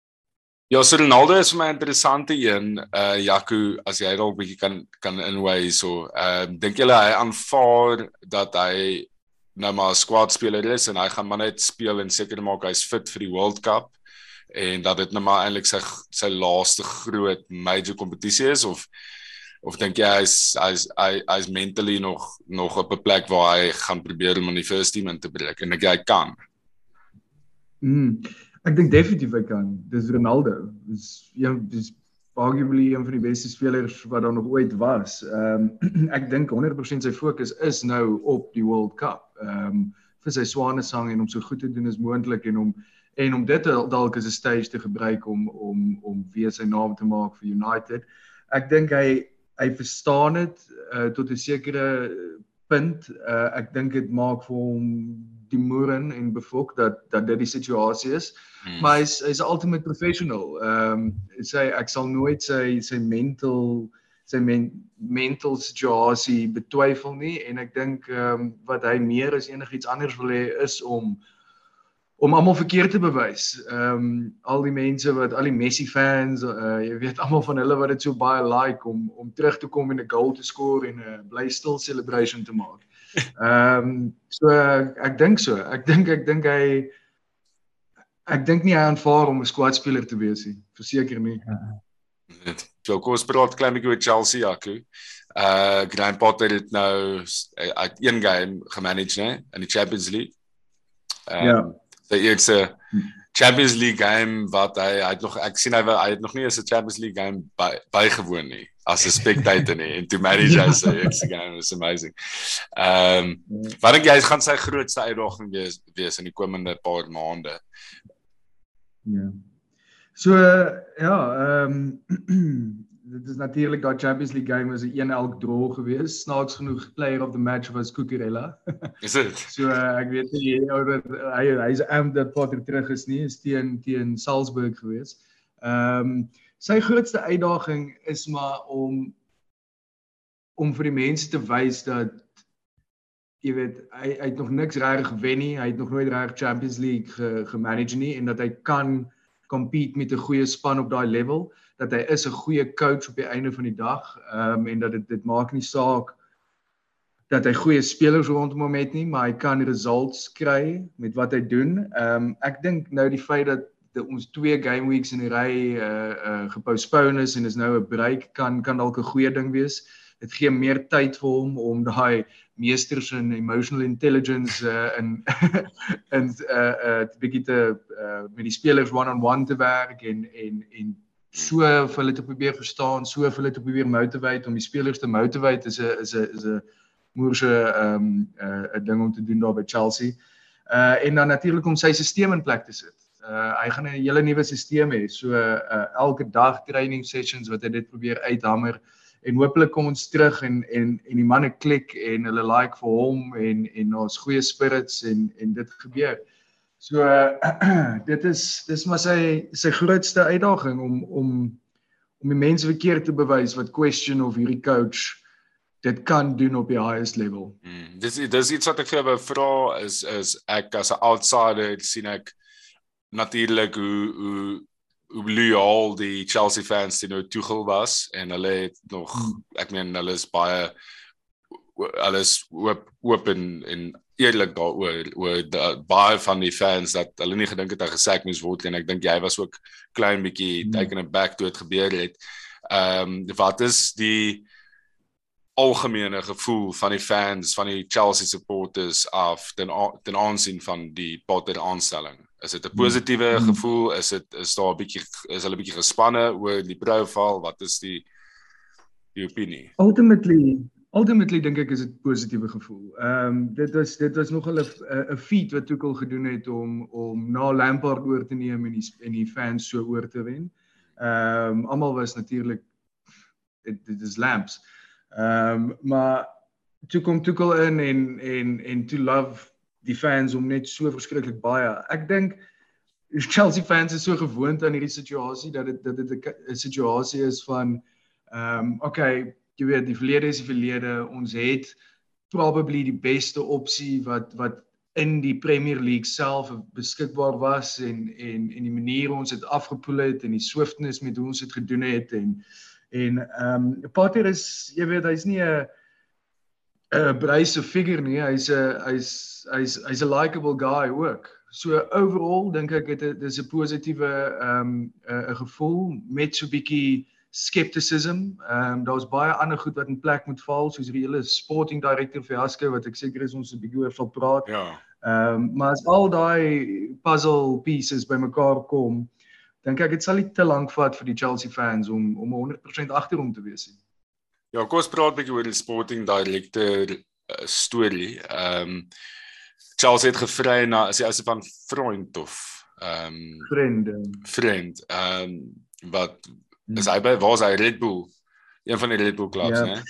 Ja, so Ronaldo is vir my 'n interessante een. Uh Jaco, as jy dalk 'n bietjie kan kan inwy so. Ehm uh, dink julle hy aanvaar dat hy nou maar 'n squad speler is en hy gaan maar net speel en seker maak hy's fit vir die World Cup en dat dit nou maar eintlik sy sy laaste groot major kompetisie is of of dink jy hy's hy's hy's mentally nog nog op 'n plek waar hy gaan probeer om in die first team in te breek en ek hy kan. Mm. Ek dink definitief hy kan. Dis Ronaldo. Dis ja, dis arguably een van die beste spelers wat daar nog ooit was. Ehm um, ek dink 100% sy fokus is nou op die World Cup. Ehm um, vir sy swane sang en om so goed te doen as moontlik en om en om dit dalk as 'n stage te gebruik om om om weer sy naam te maak vir United. Ek dink hy hy verstaan dit uh, tot 'n sekere punt. Uh, ek dink dit maak vir hom die moeren en befok dat dat dit die situasie is. Hmm. Maar hy's hy's 'n ultimate professional. Ehm um, sy ek sal nooit sy sy mental sy men, mental situasie betwyfel nie en ek dink ehm um, wat hy meer as enigiets anders wil hê is om om almal verkeerd te bewys. Ehm um, al die mense wat al die Messi fans, uh, jy weet almal van hulle wat dit so baie like om om terug te kom en 'n goal te score en 'n bly stil celebration te maak. Ehm um, so ek dink so. Ek dink ek dink hy ek dink nie hy aanvaar om 'n squad speler te wees nie. Verseker nie. Net. So kom ons praat klein bietjie oor Chelsea Jaco. Uh Graham Potter het nou uit een game gemanage né in die Champions League. Um, ja. Sy eerste Champions League game wat hy hy het nog ek sien hy hy het nog nie eens 'n Champions League game by, bygewoon nie as 'n spectator nie en to manage as 'n eerste game is amazing. Ehm um, wat dink jy gaan sy grootste uitdaging wees wees in die komende paar maande? Ja. So ja, ehm um, dit is natuurlik daai Champions League game was 'n een elk draw geweest. Snaaks genoeg player of the match was Cucurella. is dit? so uh, ek weet nie ou dat hy hy's am dat Potter terug is nie, is teen teen Salzburg geweest. Ehm um, sy grootste uitdaging is maar om om vir die mense te wys dat jy weet hy hy het nog niks reg gewen nie. Hy het nog nooit reg Champions League ge, gemanage nie en dat hy kan compete met 'n goeie span op daai level dat hy is 'n goeie coach op die einde van die dag ehm um, en dat dit dit maak nie saak dat hy goeie spelers rondom hom het nie maar hy kan results kry met wat hy doen. Ehm um, ek dink nou die feit dat ons twee game weeks in die ry uh uh gepostpone is en is nou 'n break kan kan dalk 'n goeie ding wees. Dit gee meer tyd vir hom om daai meesters in emotional intelligence uh in in uh uh 'n bietjie te uh met die spelers one on one te werk en en en so vir hulle te probeer verstaan, so vir hulle te probeer motivate om die spelers te motivate is 'n is 'n is 'n moerse ehm um, 'n uh, ding om te doen daar by Chelsea. Uh en dan natuurlik om sy stelsel in plek te sit. Uh hy gaan 'n hele nuwe stelsel hê. So uh elke dag training sessions wat hy dit probeer uithamer en hopelik kom ons terug en en en die manne klik en hulle like vir hom en en ons goeie spirits en en dit gebeur. So uh, dit is dis maar sy sy grootste uitdaging om om om die mense verkeerd te bewys wat question of hierdie coach dit kan doen op die highest level. Mm, dis dis iets wat ek vir jou vra is is ek as 'n outsider sien ek natuurlik hoe hoe hoe loyal die Chelsea fans nou Tuchel was en hulle het nog mm. ek meen hulle is baie alles oop open en eerlik daaroor oor baie van die fans dat hulle nie gedink het hy gesek moes word en ek dink jy was ook klein bietjie mm. taken aback toe dit gebeur het. Ehm um, wat is die algemene gevoel van die fans van die Chelsea supporters af ten ten aansien van die Potter aanstelling. Is dit 'n hmm. positiewe hmm. gevoel? Is dit is daar 'n bietjie is hulle bietjie gespanne oor die profiel? Wat is die die opinie? Ultimately ultimately dink ek is dit positiewe gevoel. Ehm um, dit was dit was nog 'n 'n feat wat Tuchel gedoen het om om na Lampard oor te neem en die en die fans so oor te wen. Ehm um, almal was natuurlik dit dit is lamps. Ehm um, maar toe kom Tuchel in en en en to love die fans om net so verskriklik baie. Ek dink Chelsea fans is so gewoond aan hierdie situasie dat dit dat dit 'n situasie is van ehm um, okay, jy weet die verlede is die verlede. Ons het probably die beste opsie wat wat in die Premier League self beskikbaar was en en en die manier ons dit afgepoel het en die swiftness met hoe ons dit gedoen het en En ehm um, Potter is jy weet hy's nie 'n 'n brace figure nie. Hy's 'n hy's hy's hy's 'n likable guy ook. So overall dink ek dit is 'n positiewe ehm um, 'n gevoel met so 'n bietjie skepticism. Ehm um, daar's baie ander goed wat in plek moet val soos die hele sporting director fiasco wat ek seker is ons 'n bietjie oor sal praat. Ja. Ehm um, maar as al daai puzzle pieces bymekaar kom, dink ek dit sal nie te lank vat vir die Chelsea fans om om 100% agter hom te wees nie. Ja, kom ons praat 'n bietjie oor die sporting director uh, storie. Ehm um, Chelsea het gevry na as hy as van vriend of ehm um, vriende. Vriend. Ehm um, wat hmm. is hy by was hy Red Bull? Een van die Red Bull clubs, ja. né?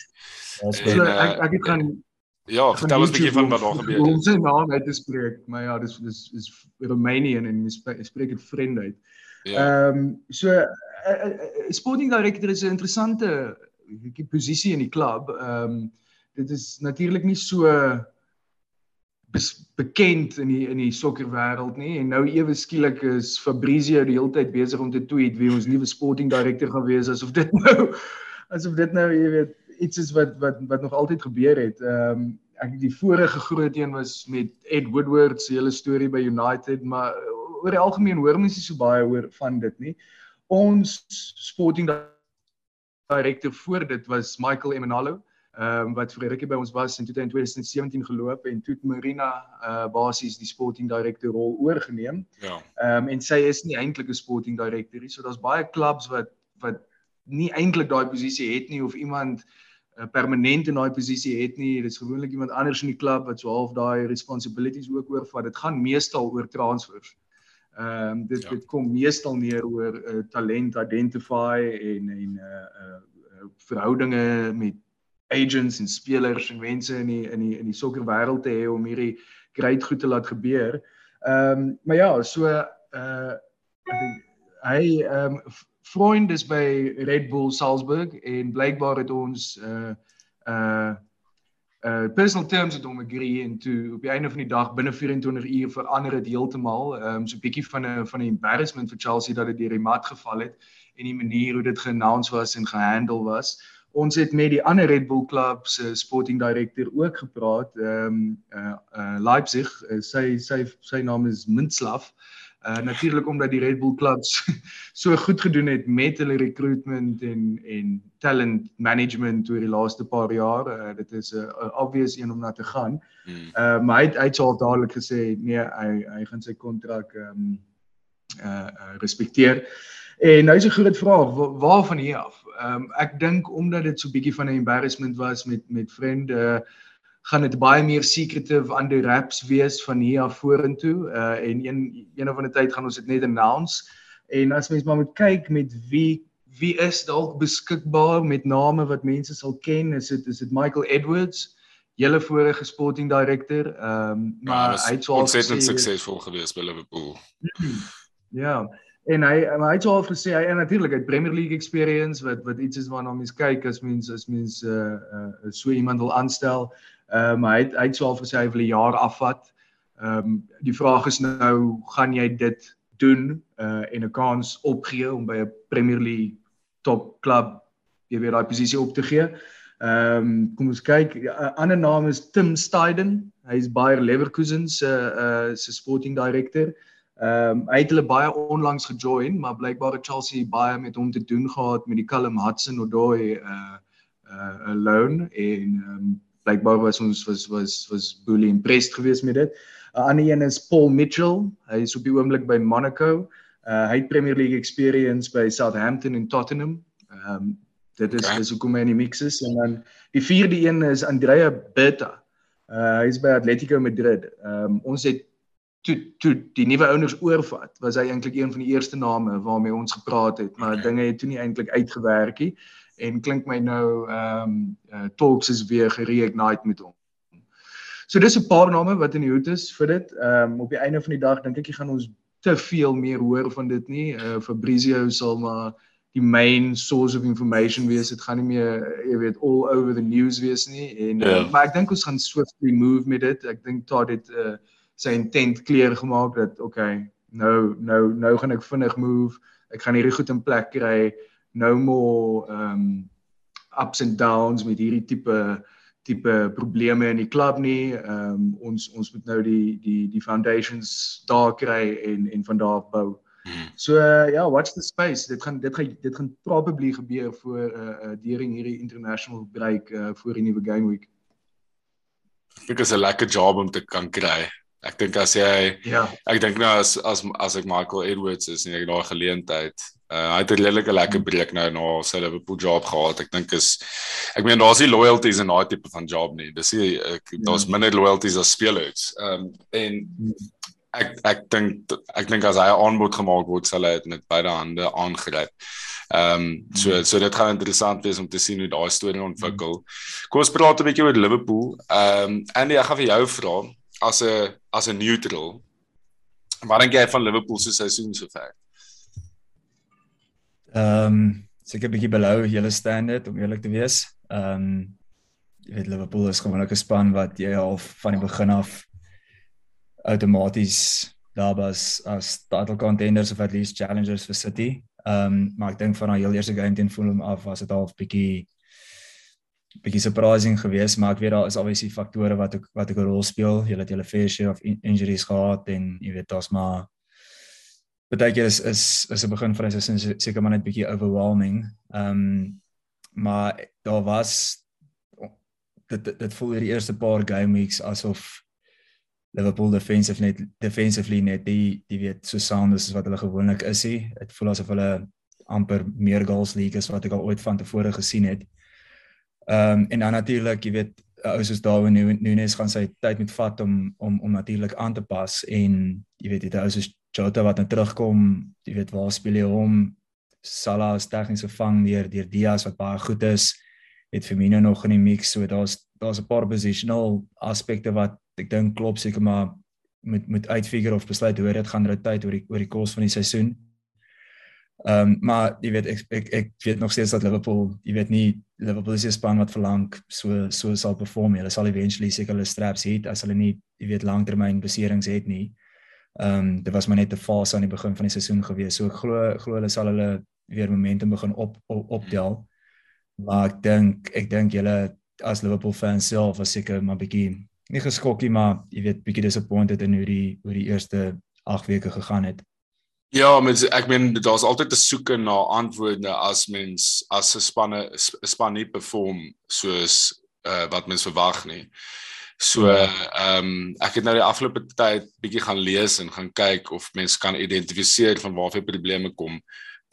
En, uh, ek ek het gaan Ja, vertel ons 'n bietjie van wat daar gebeur het. Ons se naam uit te spreek, maar ja, dis dis is Romanian en jy spreek dit vriend uit. Ja. Ehm um, so 'n uh, uh, uh, sporting director is 'n interessante posisie in die klub. Ehm um, dit is natuurlik nie so bekend in die in die sokkerwêreld nie en nou ewe skielik is Fabrizio die hele tyd besig om te tweet wie ons nuwe sporting director gaan wees asof dit nou asof dit nou jy weet iets is wat wat wat nog altyd gebeur het. Ehm um, ek die vorige groot een was met Ed Woodward se hele storie by United maar oor die algemeen hoor mense so baie oor van dit nie. Ons sporting director voor dit was Michael Emanalo, ehm um, wat vir rukkie by ons was en toe in 2017 geloop en toe Marina uh basies die sporting director rol oorgeneem. Ja. Ehm um, en sy is nie eintlik 'n sporting director nie. So daar's baie clubs wat wat nie eintlik daai posisie het nie of iemand uh, permanent in daai posisie het nie. Dit is gewoonlik iemand anders in die klub wat so half daai responsibilities ook oorvat. Dit gaan meestal oor transfers. Ehm um, dit ja. dit kom meestal neer oor uh, talent identify en en uh uh verhoudinge met agents en spelers en mense in die in die in die sokkerwêreld te hê om hierdie great goed te laat gebeur. Ehm um, maar ja, so uh ek dink hy ehm um, vriend is by Red Bull Salzburg en blykbaar het ons uh uh uh personal terms het hom agree en toe op die einde van die dag binne 24 uur verander dit heeltemal. Ehm um, so 'n bietjie van 'n van 'n embarrassment vir Chelsea dat dit deur die mat geval het en die manier hoe dit geannounce was en gehandle was. Ons het met die ander Red Bull Club se sporting director ook gepraat. Ehm um, uh, uh Leipzig, uh, sy sy sy naam is Mintslav. Uh natuurlik omdat die Red Bull clubs so goed gedoen het met hulle recruitment en en talent management oor die laaste paar jaar. Uh, dit is 'n uh, obvious een om na te gaan. Hmm. Uh maar hy hy het dadelik gesê nee, hy hy gaan sy kontrak ehm um, uh, uh respekteer. En nou is 'n groot vraag, waarvan hier af? Ehm um, ek dink omdat dit so bietjie van 'n embarrassment was met met vriende gaan dit baie meer secretive under wraps wees van hier af vorentoe. Uh en een een of ander tyd gaan ons dit net announce. En as mens maar moet kyk met wie wie is dalk beskikbaar met name wat mense sal ken, is dit is dit Michael Edwards, julle vorige sporting director. Ehm um, maar ja, hy het so ontsettend suksesvol gewees by Liverpool. Ja. En hy maar hy het al gesê hy en natuurlik hy het Premier League experience wat wat iets is waarna mens kyk as mens as mens uh, uh so iemand wil aanstel. Ehm um, hy het hy het al gesê hy wil 'n jaar afvat. Ehm um, die vraag is nou gaan jy dit doen uh en 'n kans opgee om by 'n Premier League top klub jy weet daai posisie op te gee. Ehm um, kom ons kyk 'n uh, ander naam is Tim Steiden. Hy is Bayer Leverkusen se uh se sporting director. Ehm um, hy het hulle baie onlangs gejoin, maar blykbaar het Chelsea baie met hom te doen gehad met die Callum Hudson-Odoi uh uh loan en ehm um, blykbaar was ons was was was bully impressed geweest met dit. 'n uh, Ander een is Paul Mitchell. Hy is op die oomblik by Monaco. Uh hy het Premier League experience by Southampton en Tottenham. Ehm um, dit is okay. dis hoekom hy in die mix is en dan die vierde een is Andrea Berta. Uh hy is by Atletico Madrid. Ehm um, ons het toe toe die nuwe owners oorvat, was hy eintlik een van die eerste name waarmee ons gepraat het, maar okay. dinge het toe nie eintlik uitgewerk nie en klink my nou ehm um, uh, talks is weer gereignite met hom. So dis 'n paar name wat in die hoed is vir dit. Ehm um, op die einde van die dag dink ek jy gaan ons te veel meer hoor van dit nie. Uh Fabrizio sal maar die main source of information wees. Dit gaan nie meer jy weet all over the news wees nie en yeah. uh, ja. maar ek dink ons gaan swiftly move met dit. Ek dink tot dit uh sy intent clear gemaak dat okay, nou nou nou gaan ek vinnig move. Ek gaan hierdie goed in plek kry. No more um ups and downs met hierdie tipe tipe probleme in die klub nie. Ehm um, ons ons moet nou die die die foundations daar kry en en van daar af bou. Hmm. So uh, ja, watch the space. Dit gaan dit gaan dit gaan probably gebeur voor uh, uh during hierdie international break uh voor die nuwe game week. Ek dink dit is 'n lekker job om te kan kry. Ek dink as jy ja, ek dink nou as as as ek Michael Edwards is en ek daai geleentheid. Uh, hy het 'n redelike lekker breek nou na sy Liverpool job gehad. Ek dink is ek meen daar's nie loyalties in daai tipe van job nie. Dis nie daar's ja. minder loyalties as spelers. Ehm um, en ek ek dink ek dink as hy 'n aanbod gemaak word sal hy dit met beide hande aangryp. Ehm um, so hmm. so dit gaan interessant wees om te sien hoe daai storie ontwikkel. Kom ons praat 'n bietjie oor Liverpool. Ehm um, Andy, ek gaan vir jou vra as 'n as 'n neutral. Wat dink jy van Liverpool se seisoen sover? Ehm um, seker bietjie below julle standard om eerlik te wees. Ehm um, jy weet Liverpool is gewoonlik 'n span wat jy al van die begin af outomaties daar was as title contenders of at least challengers vir City. Ehm um, maar ek dink van daai heel eerste game teen Fulham af was dit half bietjie bietjie surprising geweest, maar ek weet daar is obviously faktore wat ook wat 'n rol speel. Jy het julle fair share of injuries gehad en jy weet daar's maar baie keer is is is 'n begin van 'n seisoen seker maar net bietjie overwhelming. Ehm um, maar daar was dit dit, dit voel die eerste paar game weeks asof Liverpool defensive net defensively net die die weet so sound is wat hulle gewoonlik is. Dit voel asof hulle amper meer goals league is wat ek al ooit van tevore gesien het. Ehm um, en dan natuurlik, jy weet, ou soos Darwin Nunes gaan sy tyd met vat om om om natuurlik aan te pas en jy weet, dit ou soos Jota wat nou terugkom, jy weet waar speel hy hom? Salah is tegniese vang deur deur Diaz wat baie goed is. Het Firmino nog in die mix, so daar's daar's 'n paar positional aspekte wat ek dink klop seker maar met met uitfigure of besluit hoe dit gaan rotate oor die oor die kos van die seisoen. Ehm um, maar jy weet ek, ek ek weet nog steeds dat Liverpool, jy weet nie Liverpool is 'n span wat verlang so so sal perform. Hulle sal eventually seker hulle straps hê as hulle nie jy weet langtermyn beserings het nie. Ehm um, dit was maar net 'n fase aan die begin van die seisoen gewees. So ek glo glo hulle sal hulle weer momentum begin op, op optel. Maar ek dink ek dink julle as Liverpool fans self was seker maar bietjie nie geskokkie maar jy weet bietjie disappointed in hoe die hoe die eerste 8 weke gegaan het. Ja, mens ek meen daar's altyd 'n soeke na antwoorde as mens as 'n spanne 'n span nie perform soos uh, wat mens verwag nie. So ehm um, ek het nou die afgelope tyd bietjie gaan lees en gaan kyk of mens kan identifiseer van waar vir probleme kom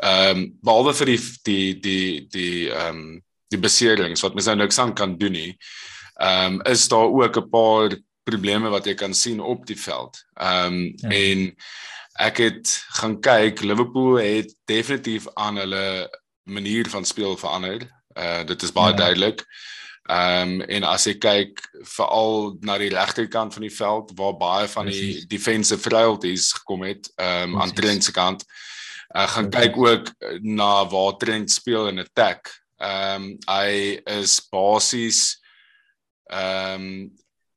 Ehm um, behalwe vir die die die die ehm um, die beserings wat mens nou niks aan kan doen nie. Ehm um, is daar ook 'n paar probleme wat jy kan sien op die veld. Ehm um, ja. en ek het gaan kyk Liverpool het definitief aan hulle manier van speel verander. Uh dit is baie ja. duidelik. Ehm um, en as jy kyk veral na die regterkant van die veld waar baie van die Precies. defensive frailties gekom het, ehm um, aan Trent se kant. Ek gaan ja. kyk ook na waar Trent speel in attack. Ehm um, hy is basies ehm um,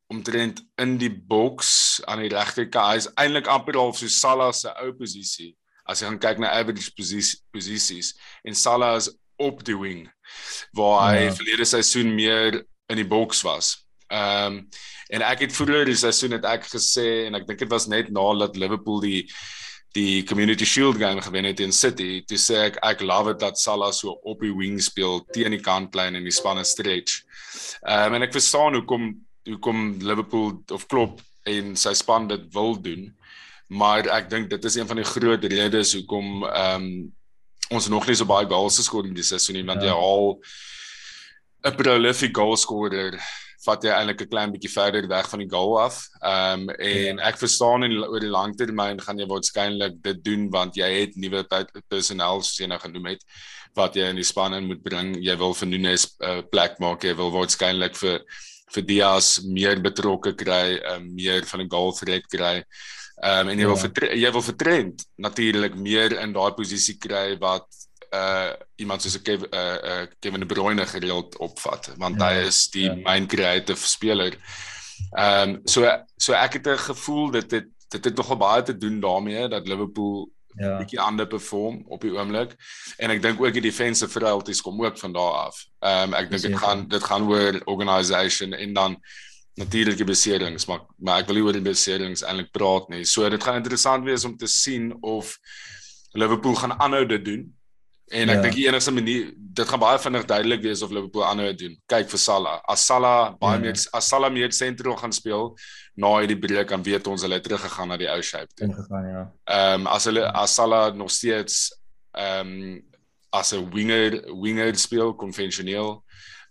omtrent in die boks aan die regterkant. Hy is eintlik amper half so Salah se ou posisie. As jy gaan kyk na average posisie posisies en Salah is op die wing waar hy ja. verlede seisoen meer in die boks was. Ehm um, en ek het vroeër die seisoen het ek gesê en ek dink dit was net nadat Liverpool die die Community Shield game gewen het in City, toe sê ek ek love it dat Salah so op die wing speel teen die kantlyn en die spanne stretch. Ehm um, en ek verstaan hoekom hoekom Liverpool of Klopp en sy span dit wil doen. Maar ek dink dit is een van die groot redes hoekom ehm um, ons nog nie so baie goals geskoor in die seisoen nie want ja. jy al 'n prolific goal scorer vat jy eintlik 'n klein bietjie verder weg van die goal af. Ehm um, en ja. ek verstaan en oor die lang termyn gaan jy waarskynlik dit doen want jy het nuwe personeel soos jy nou genoem het wat jy in die span in moet bring. Jy wil vir Nunes 'n uh, plek maak. Jy wil waarskynlik vir vir Diaz meer betrokke kry, um, meer van 'n goal threat kry. Ehm um, en jy ja. wil vir jy wil vertrend natuurlik meer in daai posisie kry wat uh iemand soos 'n Kevin uh, uh Kevin De Bruyne gereeld opvat want ja, hy is die ja. main creative speler. Ehm um, so so ek het 'n gevoel dat dit dit het nogal baie te doen daarmee dat Liverpool ja. bietjie ander perform op die oomblik en ek dink ook die defensive frailties kom ook van daar af. Ehm um, ek dink dit gaan dit gaan oor organisation en dan natuurlike beserings maar maar ek wil nie oor die beserings eintlik praat nie. So dit gaan interessant wees om te sien of Liverpool gaan aanhou dit doen. En ek ja. dink die enigste manier dit gaan baie vinnig duidelik wees of Liverpool aanhou dit doen. Kyk vir Salah. As Salah baie ja. meer as Salah meer sentral gaan speel, na hierdie breek kan weet ons hulle het teruggegaan na die ou shape toe. Ingegaan ja. Ehm um, as hulle as Salah nog steeds ehm um, as 'n winger winger speel konvensioneel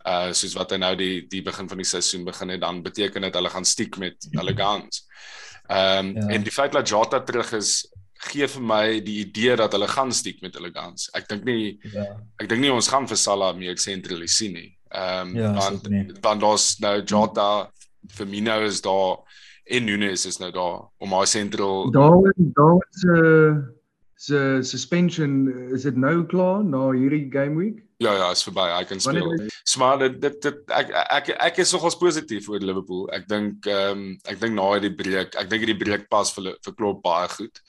uh soos wat hy nou die die begin van die seisoen begin het dan beteken dit hulle gaan stiek met hulle guns. Ehm um, ja. en die feit dat Jota terug is gee vir my die idee dat hulle gaan stiek met hulle guns. Ek dink nie ja. ek dink nie ons gaan vir Salah meer sentraliseer nie. Ehm um, ja, want want daar's nou Jota Firmino is daar en Nunes is nou daar om haar sentral daar daar se se suspension is dit nou klaar na hierdie game week ja ja is verby. Hy kan speel. maar dit dit, dit ek, ek ek ek is nogals positief oor Liverpool. Ek dink ehm um, ek dink na hierdie breek ek dink hierdie breek pas vir vir klop baie goed.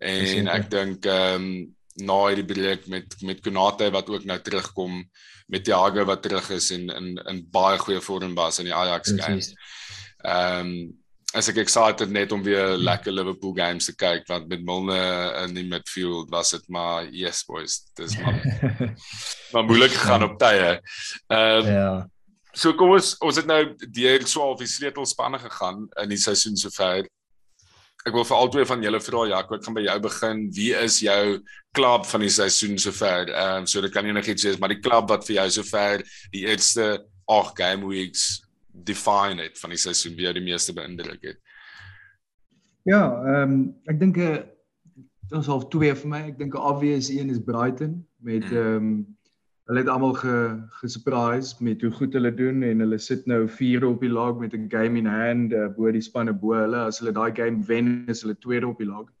En ek dink ehm um, na hierdie breek met met Konate wat ook nou terugkom met Thiago wat terug is en in in baie goeie vorm was in die Ajax game. Ehm um, as ek excited net om weer lekker Liverpool games te kyk want met Milner in die midfield was dit maar yes boys dis maar maar moeilik gegaan op tye. Ehm um, ja. So kom ons ons het nou deur so al die sleutelspanne gegaan in die seisoen sover. Ek wil vir albei van julle vra Jaco, ek gaan by jou begin. Wie is jou klub van die seisoen sover? Ehm um, so dit kan enigiets wees, maar die klub wat vir jou sover die eerste 8 game weeks define het van die seisoen wie jou die meeste beïndruk het? Ja, ehm um, ek dink 'n uh, ons half twee vir my. Ek dink 'n obvious een is Brighton met hmm. ehm um, hulle het almal ge gesurprise met hoe goed hulle doen en hulle sit nou 4 op die log met 'n game in hand uh, bo die spanne bo hulle. As hulle daai game wen, is hulle tweede op die log.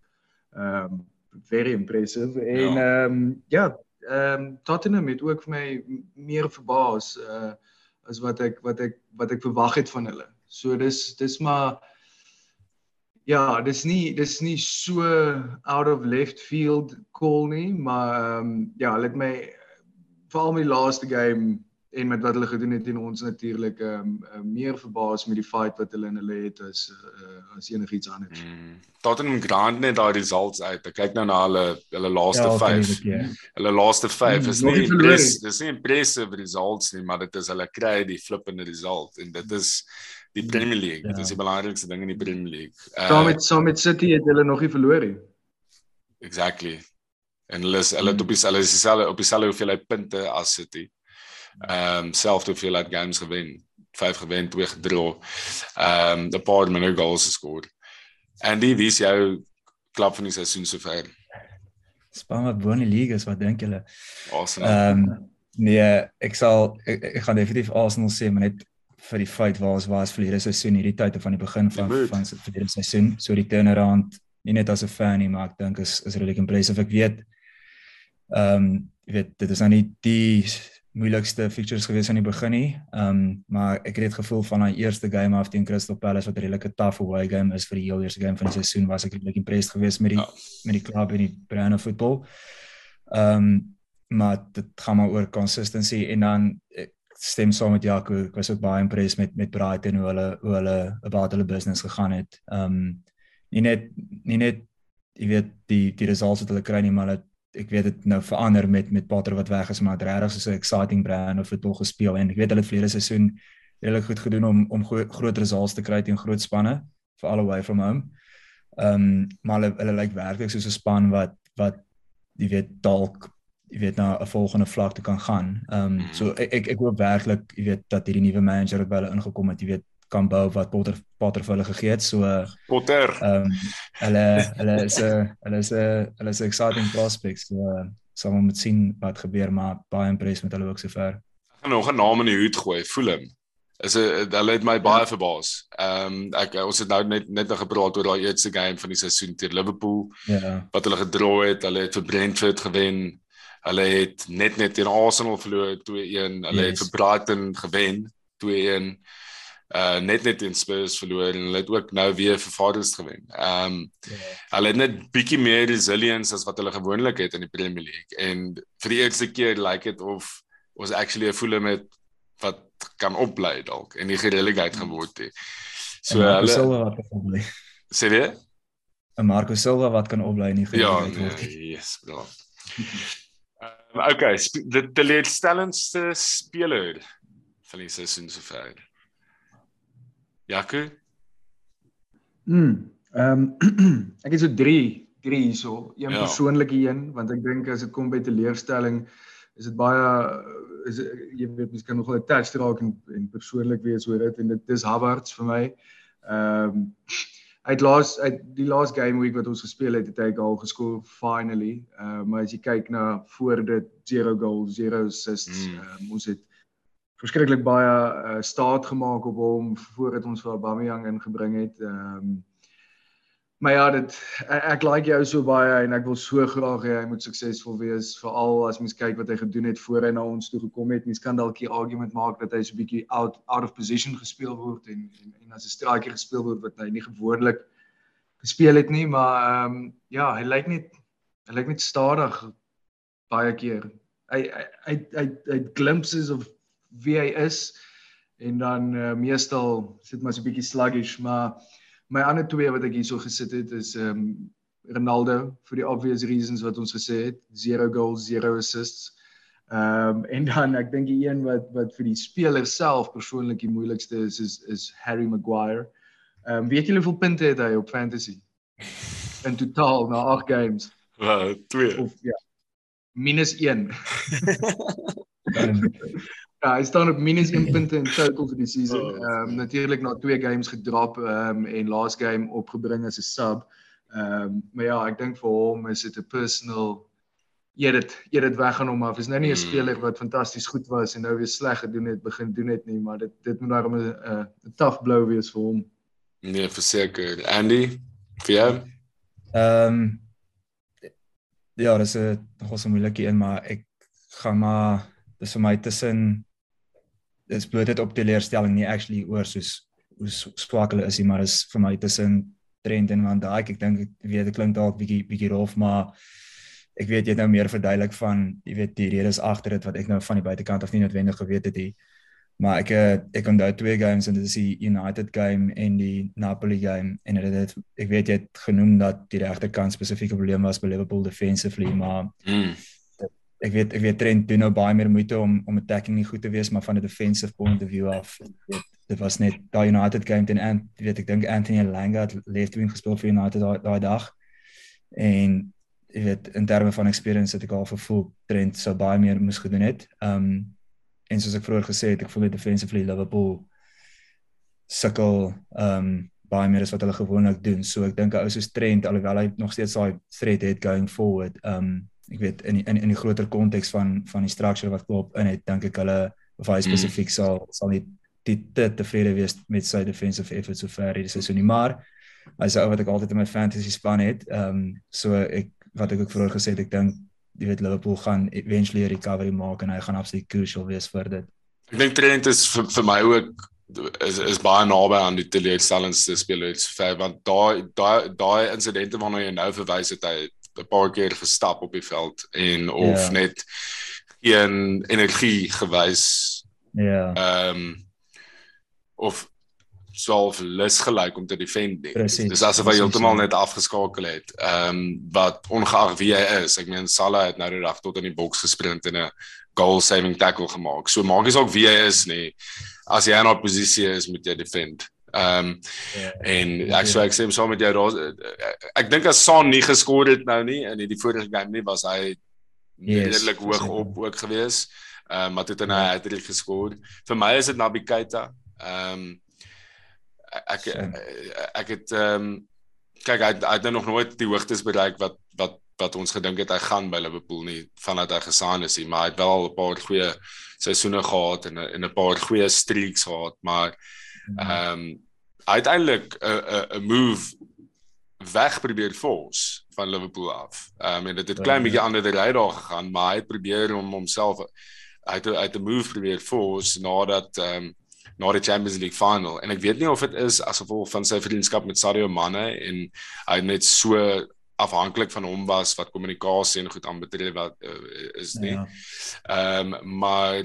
Ehm um, very impressive. En ja. ehm um, ja, ehm um, Tottenham het ook vir my meer verbaas. Uh as wat ek wat ek wat ek verwag het van hulle. So dis dis maar ja, dis nie dis nie so out of left field call nie, maar ehm um, ja, hulle het my veral die laaste game en met wat hulle gedoen het teen ons natuurlik ehm um, meer verbaas met die fight wat hulle in hulle het as uh, as enigiets anders. Mm. Tottenham Grand net daai results uit. Ek kyk nou na hulle hulle laaste 5. Ja, hulle laaste 5 mm, is nie impress, dis nie impressive results nie, maar dit is hulle kry die flippende result en dit is die Premier League. Ja. Dit is die belangrikste ding in die Premier League. Uh, saam met saam met City het hulle nog nie verloor nie. Exactly. En hulle is hulle het op dieselfde dieselfde op dieselfde hoeveelheid punte as City. Ehm um, selfde hoeveelheid games gewen. 5 gewen, 2 gedra. Ehm um, 'n paar minder goals geskor. En die wie is jou klub van die seisoen sover? Span wat bo in die liga is, wat dink julle? Arsenal. Ehm um, nee, ek sal ek, ek gaan definitief Arsenal sê, maar net vir die feit waar ons was verlede seisoen hierdie tyd van die begin van die van verlede seisoen, so die turnaround nie net as 'n fan nie, maar ek dink is is really impressive. Ek weet ehm um, jy weet dit is nou nie die moeilikste fixtures gewees aan die begin nie. Ehm um, maar ek het dit gevoel van daai eerste game af teen Crystal Palace wat 'n redelike tough away game is vir die heel eerste game van die seisoen was ek regtig impressed geweest met die ja. met die klub en die brand of football. Ehm um, maar dit gaan maar oor consistency en dan ek stem saam met Jaco. Ek was ook baie impressed met met Brighton hoe hulle hoe hulle about hulle business gegaan het. Ehm um, nie net nie net jy weet die die results wat hulle kry nie, maar dat ek weet dit nou verander met met Pater wat weg is maar dit regtig so 'n exciting brand of voetbal gespeel en ek weet hulle het verlede seisoen regtig goed gedoen om om gro groot results te kry teen groot spanne vir all away from home. Ehm um, maar hulle hulle lyk werklik soos 'n span wat wat jy weet dalk jy weet na 'n volgende vlak te kan gaan. Ehm um, so ek ek, ek hoop werklik jy weet dat hierdie nuwe manager wat by hulle ingekom het, jy weet kan bou wat Potter Potter vir hulle gegee het. So Potter. Ehm um, hulle hulle is 'n hulle is 'n hulle is exciting prospects. So uh, sal ons moet sien wat gebeur, maar baie impressed met hulle ook sover. Ek gaan nog 'n naam in die hoed gooi, Fulham. Is 'n hulle het my baie verbaas. Ehm um, ek ons het nou net net nog gepraat oor daai eerste game van die seisoen teen Liverpool. Ja. Wat hulle gedra het, hulle het vir Brentford gewen. Hulle het net net teen Arsenal verloor 2-1. Hulle yes. het vir Brighton gewen 2-1 uh net net in Spurs verloor en hulle het ook nou weer vir Forest gewen. Ehm um, yeah. hulle het net bietjie meer resilience as wat hulle gewoonlik het in die Premier League en vir die eerste keer lyk like dit of was actually 'n voele met wat kan opbly dalk en die gereligheid hmm. geword het. So hulle Silva wat kan opbly. Sê jy? 'n Marco Silva wat kan opbly die gereligheid ja, word. Ja, yes, bro. um, okay, die teleurstellendste speler van die seisoen sover. Jaco? Mm. Ehm um, ek het so 3, 3 hierso. Een ja. persoonlike een want ek dink as dit kom by teleurstelling is dit baie is jy weet mens kan nogal attached raak en en persoonlik wees oor dit en dit is Havertz vir my. Ehm um, uit laas uit die last game week wat ons gespeel het het hy al geskoor finally. Ehm uh, maar as jy kyk na voor dit 0 goals, 0 assists, mm. um, ons het verskriklik baie uh, staat gemaak op hom voordat ons vir Aubameyang ingebring het. Ehm um, maar ja, dit ek, ek like jou so baie en ek wil so graag hê hy moet suksesvol wees veral as mens kyk wat hy gedoen het voor hy na ons toe gekom het. Mens kan dalk 'n argument maak dat hy so 'n bietjie out out of position gespeel word en en, en as 'n striker gespeel word wat hy nie gewoonlik gespeel het nie, maar ehm um, ja, hy lyk net hy lyk net stadig baie keer. Hy hy hy hy, hy glimpses of wie hy is en dan uh, meestal sit maar so 'n bietjie sluggish maar my ander twee wat ek hierso gesit het is ehm um, Ronaldo vir die obvious reasons wat ons gesê het 0 goals 0 assists. Ehm um, en dan ek dink die een wat wat vir die speler self persoonlik die moeilikste is is is Harry Maguire. Ehm um, weet julle hoeveel punte het hy op fantasy? In totaal na 8 games. Ja 2 of ja. Minus 1 Ja, hy staan op minus 1 punte in total vir die season. Oh, ehm um, natuurlik na twee games gedrop ehm um, en last game opgebring as 'n sub. Ehm um, maar ja, ek dink vir hom is dit 'n personal eet dit eet dit weg aan hom af. Is nou nie 'n hmm. speler wat fantasties goed was en nou weer sleg gedoen het, begin doen het nie, maar dit dit moet daarom 'n 'n tough blow wees vir hom. Nee, verseker. Andy, vir jou? Ehm um, ja, dis 'n nogals 'n moeilike een, maar ek gaan maar dis vir my tussen dis bloot dit op teleurstelling nie actually oor soos hoe swak hulle is nie maar is vir my tussen Trent en Van Dijk. Ek dink ek weet dit klink dalk bietjie bietjie rof maar ek weet jy het nou meer verduidelik van jy weet die redes agter dit wat ek nou van die buitekant af nie noodwendig geweet het nie. Maar ek ek onthou twee games en dit is die United game en die Napoli game en dit het ek weet jy het genoem dat die regterkant spesifieke probleem was by Liverpool defensively maar mm ek weet ek weet Trent doen nou baie meer moeite om om attacking nie goed te wees maar van 'n defensive point of view af weet, dit was net daai United game teen en weet ek dink Anthony Elanga het left wing gespeel vir United daai daai dag en jy weet in terme van experience het ek al gevoel Trent sou baie meer moes gedoen het. Um, en soos ek vroeër gesê het, ek voel dit defensively Liverpool sukkel um, baie meer as wat hulle gewoonlik doen. So ek dink 'n ou soos Trent alhoewel hy nog steeds daai threat het going forward. Um, ek weet in in in die groter konteks van van die structure wat Klopp in het, dink ek hulle of hy mm. spesifiek mm. sal sal nie te te tevrede wees met sy defensive efforts so ver hierdie seisoen nie, maar hy's ou wat ek altyd in my fantasy span het. Ehm um, so ek wat ek ook vroeër gesê het, ek dink jy weet Liverpool gaan eventually 'n recovery maak en hy gaan absoluut crucial wees vir dit. Ek dink Trent is vir, vir my ook is is baie naby aan die teleurstellendste spelers vir want daai daai daai insidente waarna jy nou verwys het hy 'n paar keer gestap op die veld en of yeah. Ja. net geen energie gewys. Ja. Yeah. Ehm um, of self lus gelyk om te defend nie. Dis asof hy heeltemal net afgeskakel het. Ehm um, wat ongeag wie hy is, ek meen Salah het nou die dag tot in die boks gesprint en 'n goal saving tackle gemaak. So maak nie saak wie hy is nie. As jy in 'n posisie is moet jy defend. Ehm um, yeah. en ek sê ek sê saam met jou daar ek dink as Son nie geskor het nou nie in die vorige game nie was hy yes, redelik hoog op ook gewees. Ehm um, maar toe het hy nou ja. uitdruk geskor. Vir my is dit Naby Keita. Ehm um, ek ek, ek het ehm um, kyk hy hy het nou nog nooit die hoogtes bereik wat wat wat ons gedink het hy gaan by Liverpool nie vandat hy gesaan is nie maar hy het wel 'n paar goeie seisoene gehad en 'n 'n paar goeie streaks gehad maar mhm. ehm um, uiteindelik 'n 'n move weg probeer force van Liverpool af. Ehm um, en dit het klein bietjie ander die radar gegaan maar hy het probeer om homself het uit 'n move probeer force nadat ehm um, na die Champions League final en ek weet nie of dit is as gevolg van sy vriendskap met Sadio Mane en hy net so afhanklik van hom was wat kommunikasie en goed aanbetref wat uh, is nie. Ja. Ehm ja. um, maar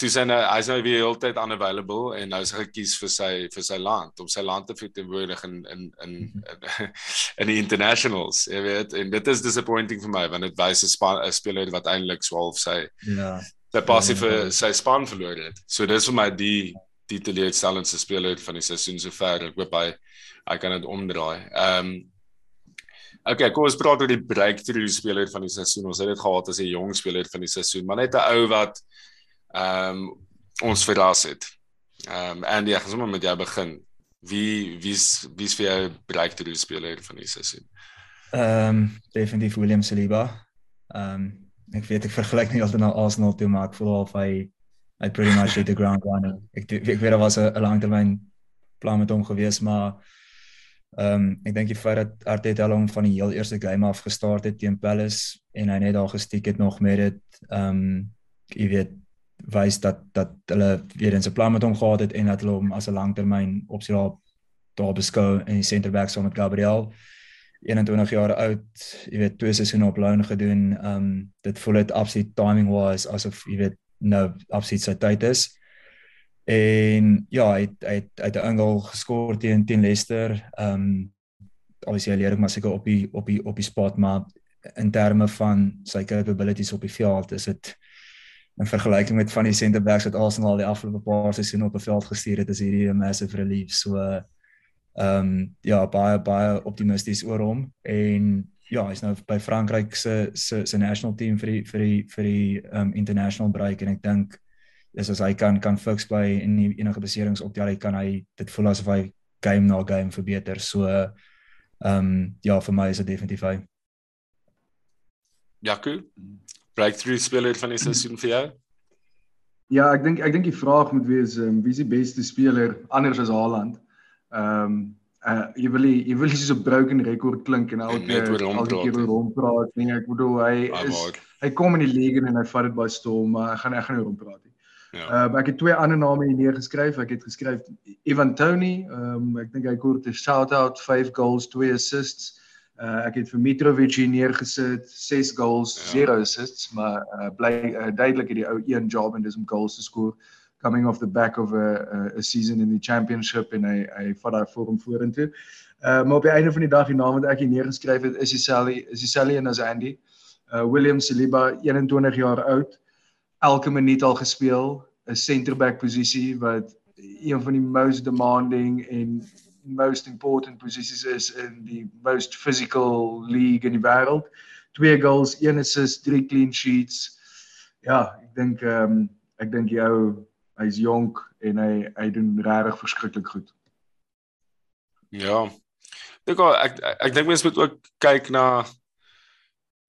dis en hy is nou weer altyd unavailable en nou is hy gekies vir sy vir sy land om sy land te verteenwoordig in in in in, in die internationals jy weet en dit is disappointing vir my want dit wys 'n speler wat eintlik swaalf sy ja sy passie vir ja. sy span verloor het. So dis vir my die die teleurstellendste speler van die seisoen sover. Ek hoop hy hy kan dit omdraai. Ehm um, Okay, kom ons praat oor die breakthrough speler van die seisoen. Ons het dit gehad as 'n jong speler van die seisoen, maar net 'n ou wat ehm um, ons verras het. Ehm um, Andy, ek gaan sommer met jou begin. Wie wie's wie's vir jou breakthrough speler van die seisoen? Ehm um, definitief William Saliba. Ehm um, ek weet ek vergelyk nie altyd na Arsenal toe maar ek voel of hy hy pretty much hit the ground running. Ek ek weet daar was 'n langtermyn plan met hom gewees maar ehm um, ek dink die feit dat Arteta hom van die heel eerste game af gestart het teen Palace en hy net daar gestiek het nog met dit ehm um, jy weet wys dat dat hulle weer 'n plan met hom gehad het en dat hulle hom as 'n langtermyn opsie daar daar beskou in die center back saam met Gabriel. 21 jaar oud, jy weet twee seisoene op loan gedoen. Um dit voel dit absoluut timing wise asof jy weet nou absoluut sy tyd is. En ja, hy hy hy het 'n angle geskor teen teen Leicester. Um obviously hy leer ek maar seker op die op die op die spot maar in terme van sy capabilities op die veld is dit in vergelyking met van die center backs wat Arsenal die afgelope paar seisoene op die veld gestuur het, is hierdie 'n massive relief. So ehm um, ja baie baie optimisties oor hom. En ja hy's nou by Frankryk se se se national team vir die vir die vir die ehm um, international break. En ek dink dis as hy kan kan fix by in enige beserings op die kan hy dit voel asof hy game na game verbeter. So ehm um, ja vir my is dit definitief hy. Jaco breakthrough speler van die seisoen vir jou Ja, ek dink ek dink die vraag moet wees um, wie is die beste speler anders as Haaland? Ehm um, uh jy wil jy wil soos 'n broken record klink en elke elke keer oor hom praat. Nee, ek bedoel hy is hy kom in die league en hy vat dit by storm, maar ek gaan ek gaan nie oor hom praat nie. Ja. Uh ek het twee ander name hier neergeskryf. Ek het geskryf Ivan Tony. Ehm um, ek dink hy kort 'n shout out, 5 goals, 2 assists. Uh ek het vir Mitrovic hier neergesit, 6 goals, 0 ja. assists, maar uh bly uh, duidelik hierdie ou een job en dis om goals te skoor coming off the back of a a season in the championship en hy hy vat daai vorm vorentoe. Uh maar op die einde van die dag die naam wat ek hier neergeskryf het is dieselfde is dieselfde en as Andy. Uh William Saliba 21 jaar oud. Elke minuut al gespeel, 'n center back posisie wat een van die most demanding en most important posisies is in die most physical league in die wêreld. Twee goals, een assist, drie clean sheets. Ja, ek dink ehm um, ek dink die ou hy's jonk en hy hy doen regtig verskriklik goed. Ja. Ek ek ek dink mense moet ook kyk na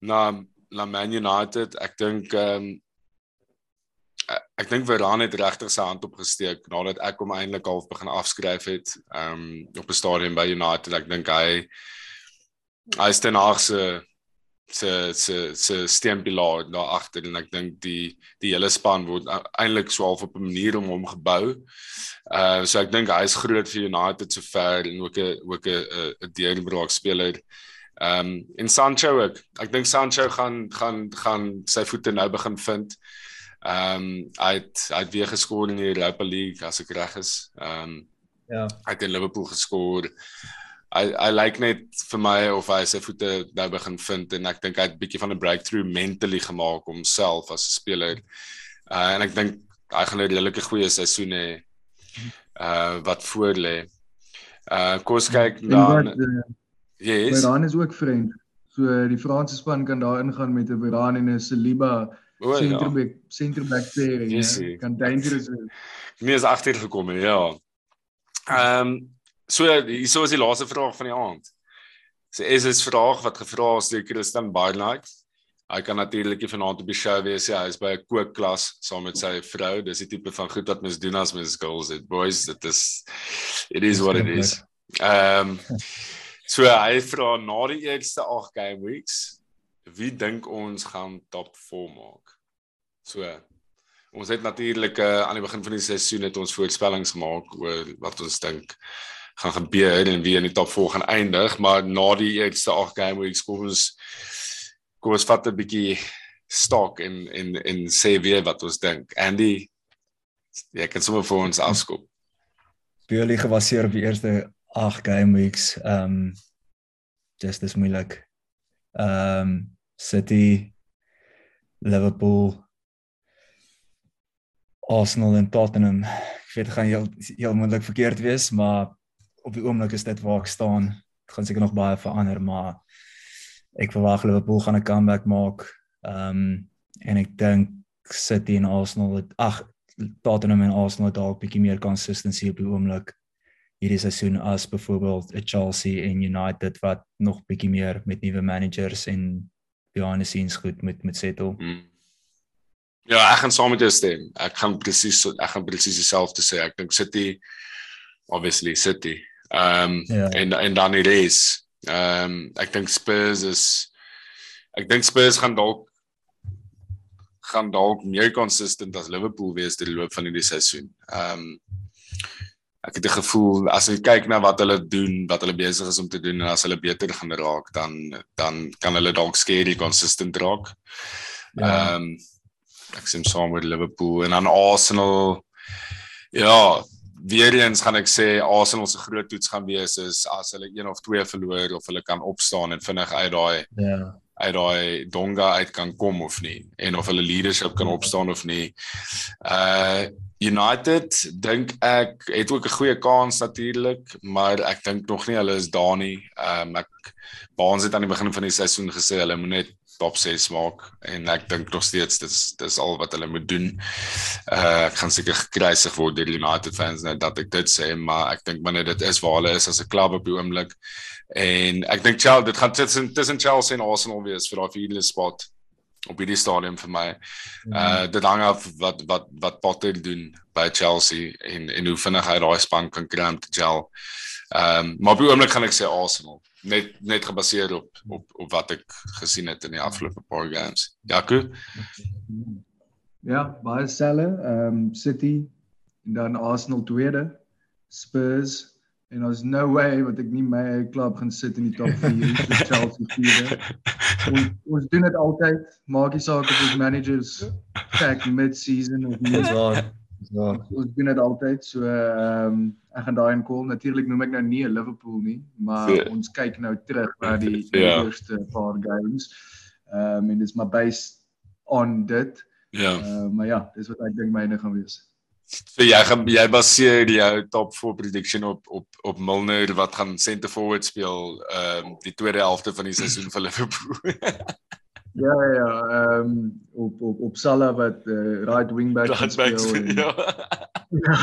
na na Man United. Ek dink ehm um, ek dink Varane het regtig sy hand opgesteek nadat ek hom eintlik half begin afskryf het um, op 'n stadium by United. Ek dink hy hy is ten agse se se se steunpilaar daar agter en ek dink die die hele span word eintlik so half op 'n manier om hom gebou. Uh so ek dink hy's groot vir United sover en ook 'n ook 'n 'n deurbraak speler. Ehm um, en Sancho ook. Ek dink Sancho gaan gaan gaan sy voete nou begin vind. Ehm um, hy het hy het weer geskor in die Europa League as ek reg is. Ehm um, ja. Hy het in Liverpool geskor hy hy lyk net vir my of hy sy voete nou begin vind en ek dink hy het 'n bietjie van 'n breakthrough mentally gemaak om homself as 'n speler. Uh en ek dink hy gaan 'n redelike goeie seisoen hê. Uh wat voor lê. Uh kos kyk dan uh, Yes. Varane is ook vriend. So die Franse span kan daar ingaan met 'n Varane en 'n Saliba centerback ja. centerback pairing. Yes, ja. Kan dangerous wees. Mir is agter gekom, ja. Ehm um, So hierso is die laaste vraag van die aand. So is 'n vraag wat gevra is deur Christian Barnard. Hy kan natuurlik nie vanaand op die show wees nie. Ja, hy is by 'n kookklas saam met sy vrou. Dis die tipe van goed wat mens doen as mens girls it boys. Dit is it is what it is. Ehm um, so hy vra na die eerste 8 game weeks, wie dink ons gaan top 4 maak? So ons het natuurlik uh, aan die begin van die seisoen het ons voorspellings gemaak oor wat ons dink gaan gebeur en wie in die top 4 gaan eindig, maar na die eerste 8 game weeks kom ons kom ons vat 'n bietjie stok en en en sê weer wat ons dink. Andy, jy kan sommer vir ons afskop. Purely gebaseer op die eerste 8 game weeks, ehm um, just as moeilik. Ehm um, City Liverpool Arsenal en Tottenham. Ek weet gaan heel heel moontlik verkeerd wees, maar op die oomblik is dit waar ek staan. Dit gaan seker nog baie verander, maar ek verwag Liverpool gaan 'n comeback maak. Ehm um, en ek dink City en Arsenal het ag Tottenham en Arsenal dalk bietjie meer consistency op die oomblik hierdie seisoen as byvoorbeeld 'n Chelsea en United wat nog bietjie meer met nuwe managers en behind the scenes goed met met settle. Hmm. Ja, ek gaan saam met jou stem. Ek gaan presies ek gaan presies dieselfde sê. Ek dink City obviously City. Ehm um, ja. en en dan die res. Ehm um, ek dink Spurs is ek dink Spurs gaan dalk gaan dalk meer consistent as Liverpool wees deur die loop van hierdie seisoen. Ehm um, ek het 'n gevoel as jy kyk na wat hulle doen, wat hulle besig is om te doen en as hulle beter gaan raak, dan dan kan hulle dalk skerry consistent raak. Ja. Ehm ja. um, ek sien saam met Liverpool en dan Arsenal ja, weer eens gaan ek sê Arsenal se groot toets gaan wees is as hulle een of twee verloor of hulle kan opstaan en vinnig uit daai ja uit daai donga uit kan kom of nie en of hulle leadership kan opstaan of nie. Uh United dink ek het ook 'n goeie kans natuurlik, maar ek dink nog nie hulle is daar nie. Um ek baans het aan die begin van die seisoen gesê hulle moet net top 6 maak en ek dink nog steeds dis dis al wat hulle moet doen. Uh ek gaan seker gekruisig word deur die United fans net dat ek dit sê, maar ek dink binne dit is waar hulle is as 'n klub op die oomblik. En ek dink Chelsea dit gaan tussen tussen Chelsea en Arsenal wees vir daai vierde spot op hierdie stadium vir my. Uh dit hang af wat wat wat Potter doen by Chelsea en en hoe vinnig hy daai span kan kry om te gel. Ehm um, maar op die oomblik gaan ek sê Arsenal net net gebaseer op op op wat ek gesien het in die afgelope paar games. Jaco? Ja, baie selle, ehm um, City en dan Arsenal tweede, Spurs en ons no way wat ek nie my klub gaan sit in die top 4 vir Chelsea vierde. Ons ons doen dit altyd, maak nie saak of ons managers check mid-season of nie. Ja, ons doen dit altyd. So ehm um, ek gaan daai in call. Natuurlik noem ek nou nie Liverpool nie, maar yeah. ons kyk nou terug na die, die yeah. Ja. eerste paar games. Ehm um, en dis maar based on dit. Ja. Yeah. Uh, maar ja, dis wat ek dink myne gaan wees. So jy gaan jy baseer jou top 4 prediction op op op Milner wat gaan center forward speel ehm um, die tweede helfte van die seisoen vir Liverpool. ja ja, ehm um, op op op Salah wat uh, right wing back right speel. En, ja. ja.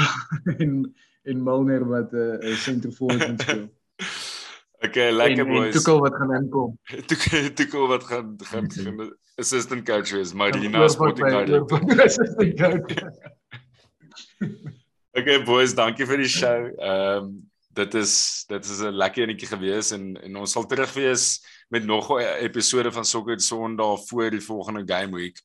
En en Milner wat 'n uh, eh, center forward speel. Okay, lekker boys. Tuchel wat gaan inkom. Tuchel wat gaan gaan gaan assistant coach wees, Marina Sporting Director. Assistant coach. okay boys, dankie vir die show. Ehm um, dit is dit is 'n lekker enetjie gewees en en ons sal terug wees met nog 'n episode van Soccer Sondag voor die volgende game week.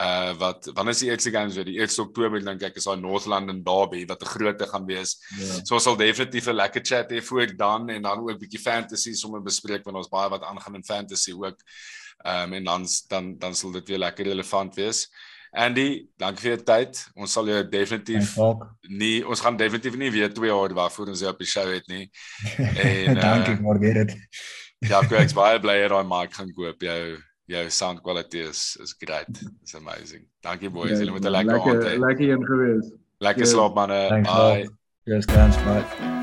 Uh wat wanneer is die eerste games weer? Die 1 Oktober dink ek is daai North London Derby wat 'n groot te gaan wees. Yeah. Ja. So ons sal definitief 'n lekker chat hê voor dan en dan ook bietjie fantasy sommer bespreek want ons baie wat aangaan in fantasy ook. Ehm um, en dan dan dan sal dit weer lekker relevant wees. Andy, dankie vir jou tyd. Ons sal jou definitief nie ons gaan definitief nie weer 2 jaar waarvoor ons jou op die show het nie. En dankie uh, maar weer dit. Ja, ek is baie bly dat daai mic gaan koop. Jou jou sound quality is is great. It's amazing. Dankie boys. Julle moet 'n lekker aand hê. Lekker een gewees. Lekker slaap manne. Bye. Yes, guys. Bye.